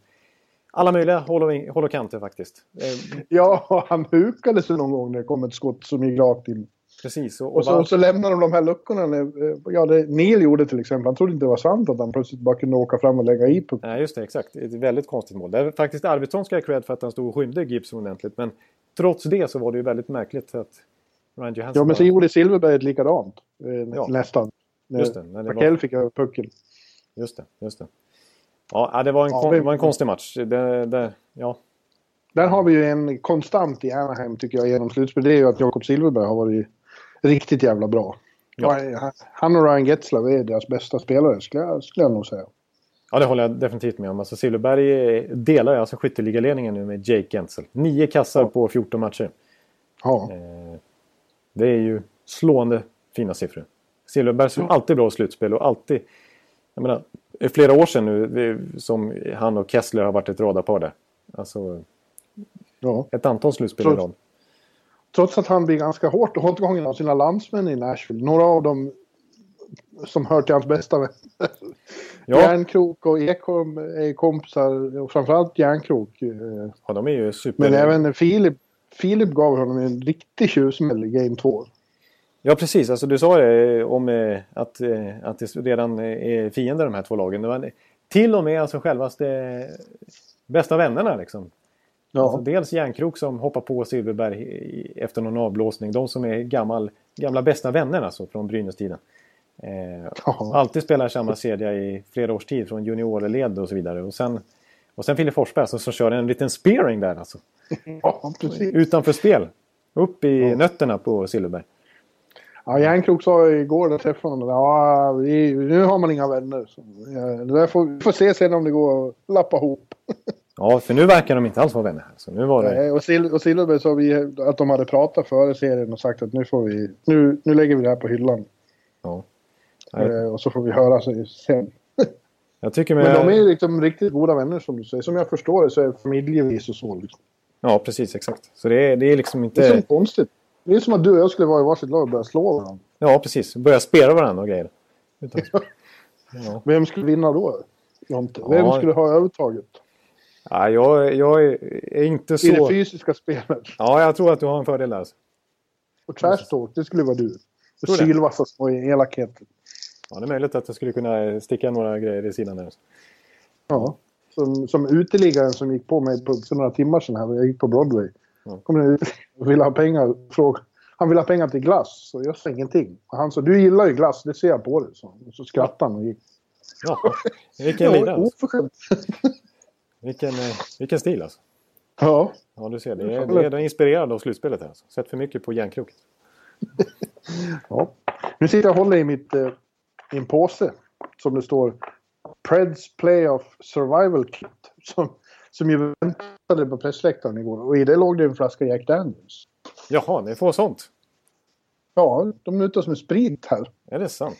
alla möjliga håll och, kanter faktiskt. Ja, han hukade sig någon gång när det kom ett skott som gick rakt in. Precis. Och, och, så, och så lämnar de de här luckorna. När, ja, det Neil gjorde till exempel. Han trodde inte det var sant att han plötsligt bara kunde åka fram och lägga i pucken. Nej, just det. Exakt. Ett väldigt konstigt mål. Det är faktiskt Arvidsson ska ha cred för att han stod och skymde Gibson ordentligt. Men trots det så var det ju väldigt märkligt att Ryan Johansson... Ja, men så gjorde Silverberg likadant. Eh, ja. Nästan. Just det. Rakell var... fick över pucken. Just det, just det. Ja, det var en, ja, kon... det var en konstig match. Det, det, ja. Där har vi ju en konstant i Anaheim tycker jag genom slutspel. Det är ju att Jakob Silverberg har varit riktigt jävla bra. Ja. Han och Ryan Getzlav är deras bästa spelare skulle jag, skulle jag nog säga. Ja, det håller jag definitivt med om. Alltså Silverberg delar alltså skytteligaledningen nu med Jake Gensel. Nio kassar ja. på 14 matcher. Ja. Eh, det är ju slående fina siffror. Silverberg som ja. alltid bra slutspel och alltid... Jag menar, flera år sedan nu som han och Kessler har varit ett radarpar där. Alltså... Ja. Ett antal slutspel i rad trots att han blir ganska hårt åtgången av sina landsmän i Nashville. Några av dem som hör till hans bästa vänner. Ja. Järnkrok och Ekholm är kompisar, och framförallt Järnkrok. Eh, ja, de är ju super... Men även Filip, Filip gav honom en riktig tjuvsmäll i Game 2. Ja, precis. Alltså, du sa det om eh, att, eh, att det redan är fiender de här två lagen. Det var till och med alltså självaste bästa vännerna liksom. Ja. Alltså dels Järnkrok som hoppar på Silverberg efter någon avblåsning. De som är gammal, gamla bästa vänner alltså från Brynäs-tiden. Eh, ja. Alltid spelar samma kedja i flera års tid från juniorled och så vidare. Och sen, och sen Fille Forsberg alltså, som kör en liten spearing där alltså. Ja. Utanför spel. Upp i ja. nötterna på Silverberg. Ja, Järnkrok sa igår när jag träffade honom ja, vi, nu har man inga vänner. Så, ja, det där får, vi får se sen om det går att lappa ihop. Ja, för nu verkar de inte alls vara vänner. Så nu var det... Nej, och, Sil och Silverberg sa vi att de hade pratat före serien och sagt att nu får vi... Nu, nu lägger vi det här på hyllan. Ja. Eh, och så får vi höra sen. Jag tycker med... Men de är liksom riktigt goda vänner som du säger. Som jag förstår det så är det familjevis och så. Liksom. Ja, precis. Exakt. Så det är, det är liksom inte... Det är så konstigt. Det är som att du och jag skulle vara i varsitt lag och börja slå varandra. Ja, precis. Börja spela varandra och grejer. Utan... ja. Vem skulle vinna då? Vem skulle ha övertaget? Ja, jag, jag är inte så... I det fysiska spelet? Ja, jag tror att du har en fördel där. Alltså. Och trash talk, det skulle vara du. Och sylvassa små elakheter. Ja, det är möjligt att jag skulle kunna sticka några grejer i sidan där. Ja, som, som uteliggaren som gick på mig för några timmar sedan här. Jag gick på Broadway. Ja. Kom ut och ville ha pengar. Fråga. Han ville ha pengar till glass. Så jag sa ingenting. Han sa, du gillar ju glass, det ser jag på dig. Så, så skrattade han och gick. Ja, vilken lirare. Oförskämt. Vilken, eh, vilken stil alltså. Ja. Ja, du ser. Det är, det är, inspirerad av slutspelet här. Alltså. Sätt för mycket på järnkroket. ja. Nu sitter jag och håller i mitt, eh, en påse. Som det står Preds Playoff Survival Kit. Som, som ju väntade på pressläktaren igår. Och i det låg det en flaska Jack Daniels. Jaha, ni får sånt? Ja, de ute med sprit här. Är det sant?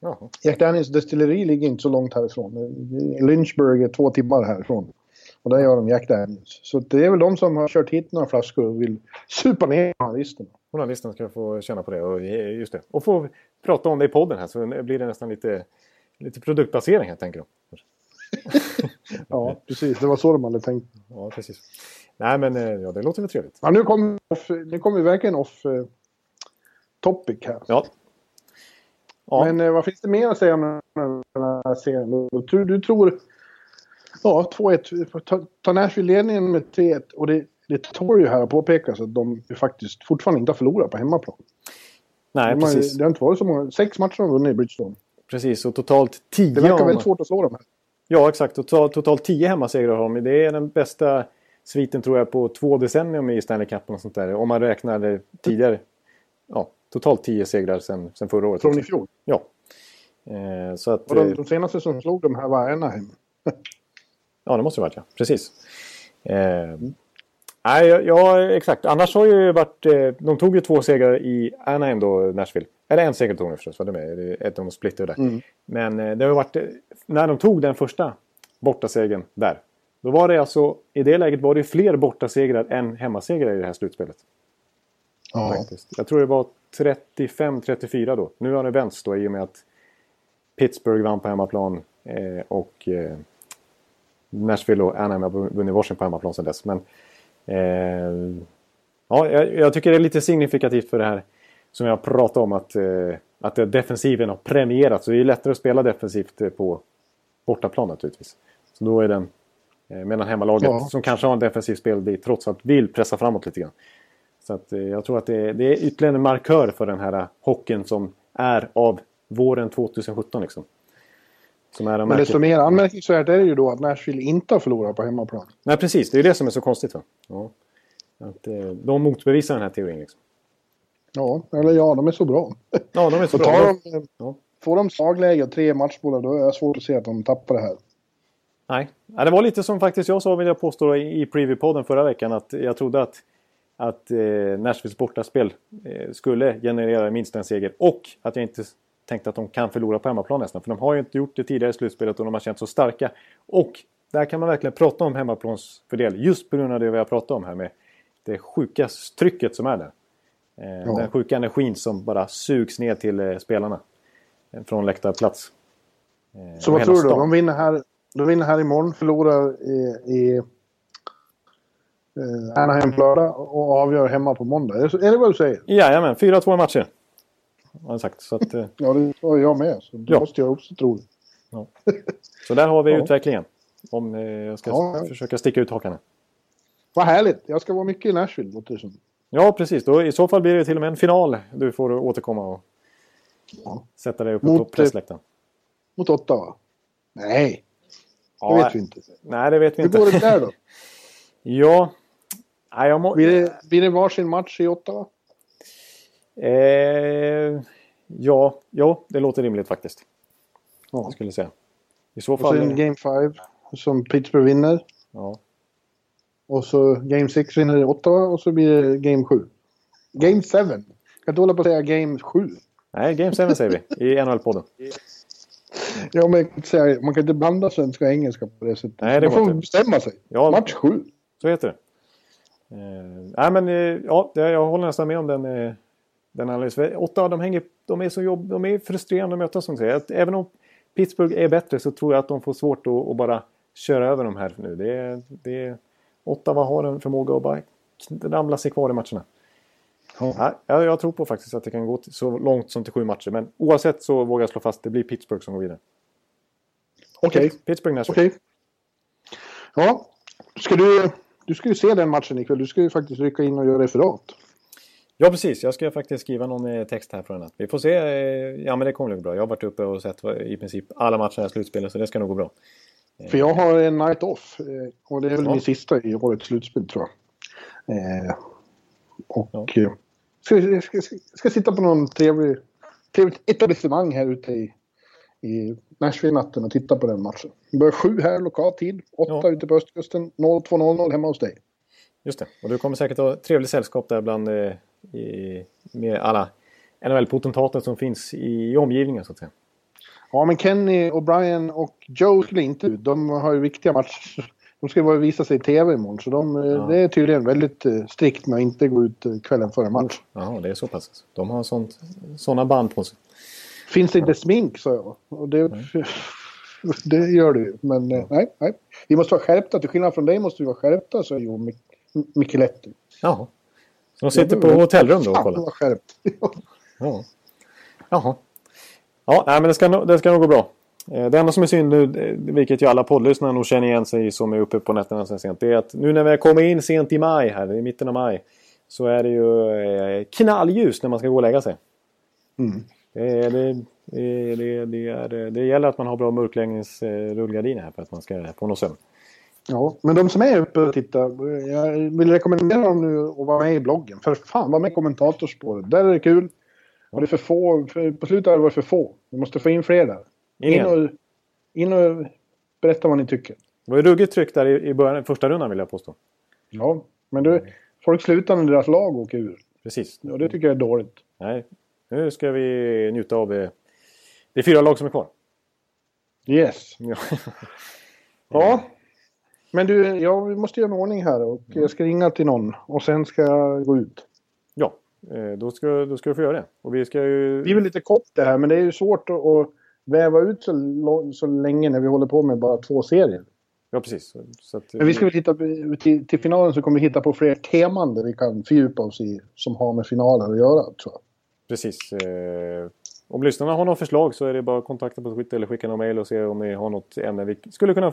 Jaha. Jack Daniels destilleri ligger inte så långt härifrån. Lynchburg är två timmar härifrån. Och där gör de Jack Daniels. Så det är väl de som har kört hit några flaskor och vill supa ner journalisterna. Journalisterna ska få känna på det. Och, just det. och få prata om det i podden här så blir det nästan lite, lite produktbasering här tänker de. ja, precis. Det var så de hade tänkt. Ja, precis. Nej, men eh, ja, det låter väl trevligt. Ja, nu kommer kom vi verkligen off eh, topic här. Ja, Ja. Men eh, vad finns det mer att säga om den här serien? Du, du tror... Ja, 2-1. Ta, Nashville-ledningen med 3-1. Och det, det tål ju här att påpekas att de faktiskt fortfarande inte har förlorat på hemmaplan. Nej, de precis. det har inte varit så många. Sex matcher har de vunnit i Bridgestone. Precis, och totalt tio... Det verkar väldigt svårt att slå dem här. Ja, exakt. Totalt, totalt tio hemmasegrar har de. Det är den bästa sviten tror jag på två decennium i Stanley Cup och sånt där. Om man räknar tidigare. Ja, totalt tio segrar sen, sen förra året. Från i fjol? Ja. Eh, så att, och de, eh, de senaste som slog de här var Anaheim. ja, det måste det varit ja. Precis. Eh. Nej, ja, exakt. Annars har ju varit... Eh, de tog ju två segrar i Anaheim då, Nashville. Eller en seger tog de förstås, var det med? Ett de splittade där. Mm. Men eh, det har varit... När de tog den första bortasegern där. Då var det alltså... I det läget var det fler bortasegrar än hemmasegrar i det här slutspelet. Ja. Faktiskt. Jag tror det var 35-34 då. Nu har det vänts då i och med att Pittsburgh vann på hemmaplan eh, och eh, Nashville och Anaheim har vunnit varsin på hemmaplan sedan dess. Men eh, ja, jag, jag, tycker det är lite signifikativt för det här som jag pratade om att, eh, att defensiven har premierats. Så det är lättare att spela defensivt eh, på bortaplan naturligtvis. Så då är den, eh, medan hemmalaget ja. som kanske har en defensiv spel trots allt vill pressa framåt lite grann. Så att, eh, jag tror att det är, det är ytterligare en markör för den här hockeyn som är av våren 2017 liksom. Men desto mer anmärkningsvärt är det ju då att Nashville inte har förlorat på hemmaplan. Nej, precis. Det är ju det som är så konstigt. Va? Ja. Att, eh, de motbevisar den här teorin. Liksom. Ja, eller ja, de är så bra. Ja, de är så bra. De, ja. Får de slagläge och tre matchbollar då är det svårt att se att de tappar det här. Nej, ja, det var lite som faktiskt jag sa vill jag påstå i Preview-podden förra veckan att jag trodde att, att eh, Nashvilles bortaspel eh, skulle generera minst en seger och att jag inte tänkte att de kan förlora på hemmaplan nästan. För de har ju inte gjort det tidigare i slutspelet och de har känt så starka. Och där kan man verkligen prata om hemmaplansfördel just på grund av det vi har pratat om här med det sjuka trycket som är där. Eh, ja. Den sjuka energin som bara sugs ner till eh, spelarna eh, från läktarplats. Så vad tror du? De vinner, här, de vinner här imorgon, förlorar i, i Anaheim på lördag och avgör hemma på måndag. Är det, vad du säger? Jajamän, 4-2 matcher. Har han sagt. Så att, ja, det har jag med. Så det ja. måste jag också tro. Ja. Så där har vi ja. utvecklingen. Om jag ska ja, försöka sticka ut hakan. Vad härligt. Jag ska vara mycket i Nashville, låter det som. Ja, precis. Då, I så fall blir det till och med en final. Du får återkomma och sätta dig uppe på eh, pressläktaren. Mot Ottawa? Nej, det vet vi inte. Nej, det vet vi Hur inte. Hur går det där då? ja... Nej, jag må... blir, det, blir det varsin match i Ottawa? Eh, ja, ja, det låter rimligt faktiskt. Ja. Jag skulle säga. I så fall... Och sen Game 5 som Pittsburgh vinner. Ja. Och så Game 6 vinner Ottawa och så blir det Game 7. Game 7. Kan inte hålla på att säga Game 7. Nej, Game 7 säger vi i NHL-podden. Ja, men man kan inte blanda svenska och engelska på det sättet. Nej, det man får bestämma sig. Ja, Match 7. Så heter det. Uh, nej, men uh, ja, jag håller nästan med om den, uh, den analysen. Ottawa, de, hänger, de är så jobb, de är frustrerande att möta som du säger. Även om Pittsburgh är bättre så tror jag att de får svårt att, att bara köra över dem här nu. Det, det, Ottawa har en förmåga att bara ramla sig kvar i matcherna. Ja. Ja, jag tror på faktiskt att det kan gå så långt som till sju matcher. Men oavsett så vågar jag slå fast att det blir Pittsburgh som går vidare. Okej. Okay. Pittsburgh Nashville. Okej. Okay. Ja, ska du, du ska ju se den matchen ikväll. Du ska ju faktiskt rycka in och göra referat. Ja, precis. Jag ska faktiskt skriva någon eh, text här från natt. Vi får se. Eh, ja, men det kommer nog bra. Jag har varit uppe och sett i princip alla matcher i slutspelet, så det ska nog gå bra. För jag har en night off eh, och det är väl ja. min sista i årets slutspel tror jag. Eh, och ja. Eh, ska, ska, ska, ska, sitta på någon trevlig, trevligt etablissemang här ute i, i Nashville-natten och titta på den matchen. Det börjar sju här lokal tid, åtta ja. ute på östkusten, 02.00 hemma hos dig. Just det, och du kommer säkert ha trevligt sällskap där bland eh, i, med alla NHL-potentater som finns i, i omgivningen så att säga. Ja, men Kenny, O'Brien och Joe skulle inte ut. De har ju viktiga matcher. De ska bara visa sig i tv imorgon. Så de, ja. det är tydligen väldigt eh, strikt med att inte gå ut eh, kvällen före match. Ja, det är så pass. De har sånt, såna band på sig. Finns det inte smink, sa jag. Och det, det gör det ju. Men. Eh, nej, nej. Vi måste vara skärpta. Till skillnad från dig måste vi vara skärpta, sa Jo Micheletti. Jaha. Så de sitter på hotellrum då och kollar? Ja, skärpt. ja. Jaha. Ja, nej, men det ska, det ska nog gå bra. Eh, det enda som är synd nu, vilket ju alla poddlyssnare nog känner igen sig som är uppe på nätterna sen sent, det är att nu när vi kommer in sent i maj här, i mitten av maj, så är det ju eh, knallljus när man ska gå och lägga sig. Mm. Det, det, det, det, är, det gäller att man har bra mörkläggningsrullgardiner här för att man ska få någon sömn. Ja, men de som är uppe och tittar, jag vill rekommendera dem nu att vara med i bloggen. För fan, var med i kommentatorspåret. Där är det kul. Och det är för få, för, på slutet har det varit för få. Vi måste få in fler där. In och, in och berätta vad ni tycker. Det var ju ruggigt tryck där i, i början, första rundan vill jag påstå. Ja, men du, folk slutar när deras lag åker ur. Precis. Och det tycker jag är dåligt. Nej, nu ska vi njuta av det. Det är fyra lag som är kvar. Yes. Ja. ja. Men du, jag måste göra en ordning här och jag ska ringa till någon och sen ska jag gå ut. Ja, Eh, då ska, då ska du få göra det. Och vi ska ju... Det är väl lite kort det här, men det är ju svårt att, väva ut så, så länge när vi håller på med bara två serier. Ja, precis. Att, men vi ska väl titta till, till finalen så kommer vi hitta på fler teman där vi kan fördjupa oss i som har med finalen att göra, tror jag. Precis. Eh, om lyssnarna har något förslag så är det bara att kontakta på Twitter eller skicka någon mail och se om ni har något ämne vi skulle kunna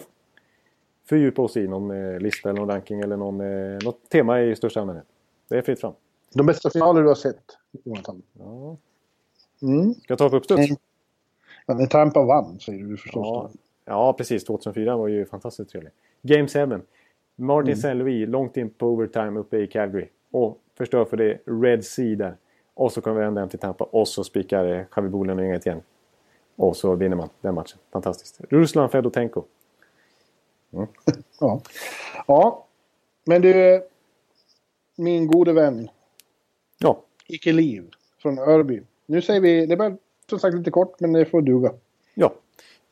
fördjupa oss i. Någon eh, lista eller någon ranking eller någon, eh, något tema i största allmänhet. Det är fritt fram. De bästa finaler du har sett, Jonathan? Ja. Mm. Ska jag ta på uppstuds? Ja, när Tampa vann, säger du förstås. Ja, då. ja, precis. 2004 var ju fantastiskt trevlig. Game 7. Martin Mm. St. Louis långt in på overtime uppe i Calgary. Och förstör för det Red Sea där. Och så kommer vi vända hem till Tampa. Och så spikar Javi Bolen och inget igen. Och så vinner man den matchen. Fantastiskt. Ruslan Fedotenko. Ja. ja. Men du, min gode vän Ja, Icke Liv från Örby. Nu säger vi, det är bara som sagt lite kort, men det får duga. ja.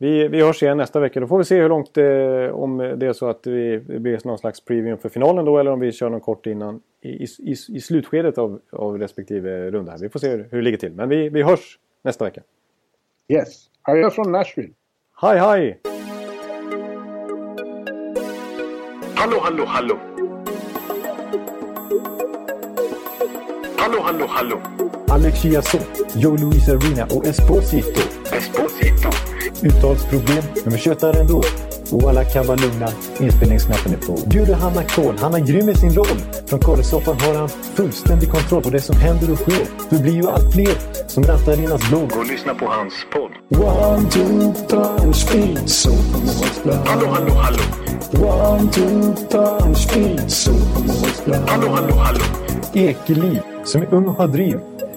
Vi, vi hörs igen nästa vecka. Då får vi se hur långt eh, om det är så att vi, det blir någon slags preview för finalen då. Eller om vi kör någon kort innan i, i, i, slutskedet av, av respektive runda. Här. Vi får se hur, hur det ligger till. Men vi, vi hörs nästa vecka. Yes. Adjö från Nashville. Hej hej! Hallå, hallå, hallå. Hallå, hallå, hallå. Alex Chiazot, Joe Luis Arena och Esposito. Esposito. Uttalsproblem, men vi tjötar ändå. Och alla kan vara lugna, inspelningsknappen är på. Bjuder Hanna Kohl, han är grym i sin roll. Från korrespsoffan har han fullständig kontroll på det som händer och sker. Det blir ju allt fler som rattar in hans blogg. Och lyssna på hans podd. One, two, three, speed, so Hallå, hallå, hallå. One, two, three, speed, so Hallå, hallå, hallå. Ekeliv, som är ung och har driv.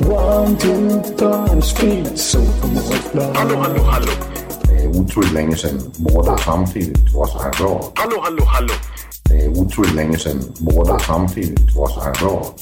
One, two, three, speed, so Hallå, hallå, hallå. Det är otroligt länge sedan båda samtidigt var så här bra. Hallå, hallå, hallå. Det är otroligt länge sedan båda samtidigt var så här bra.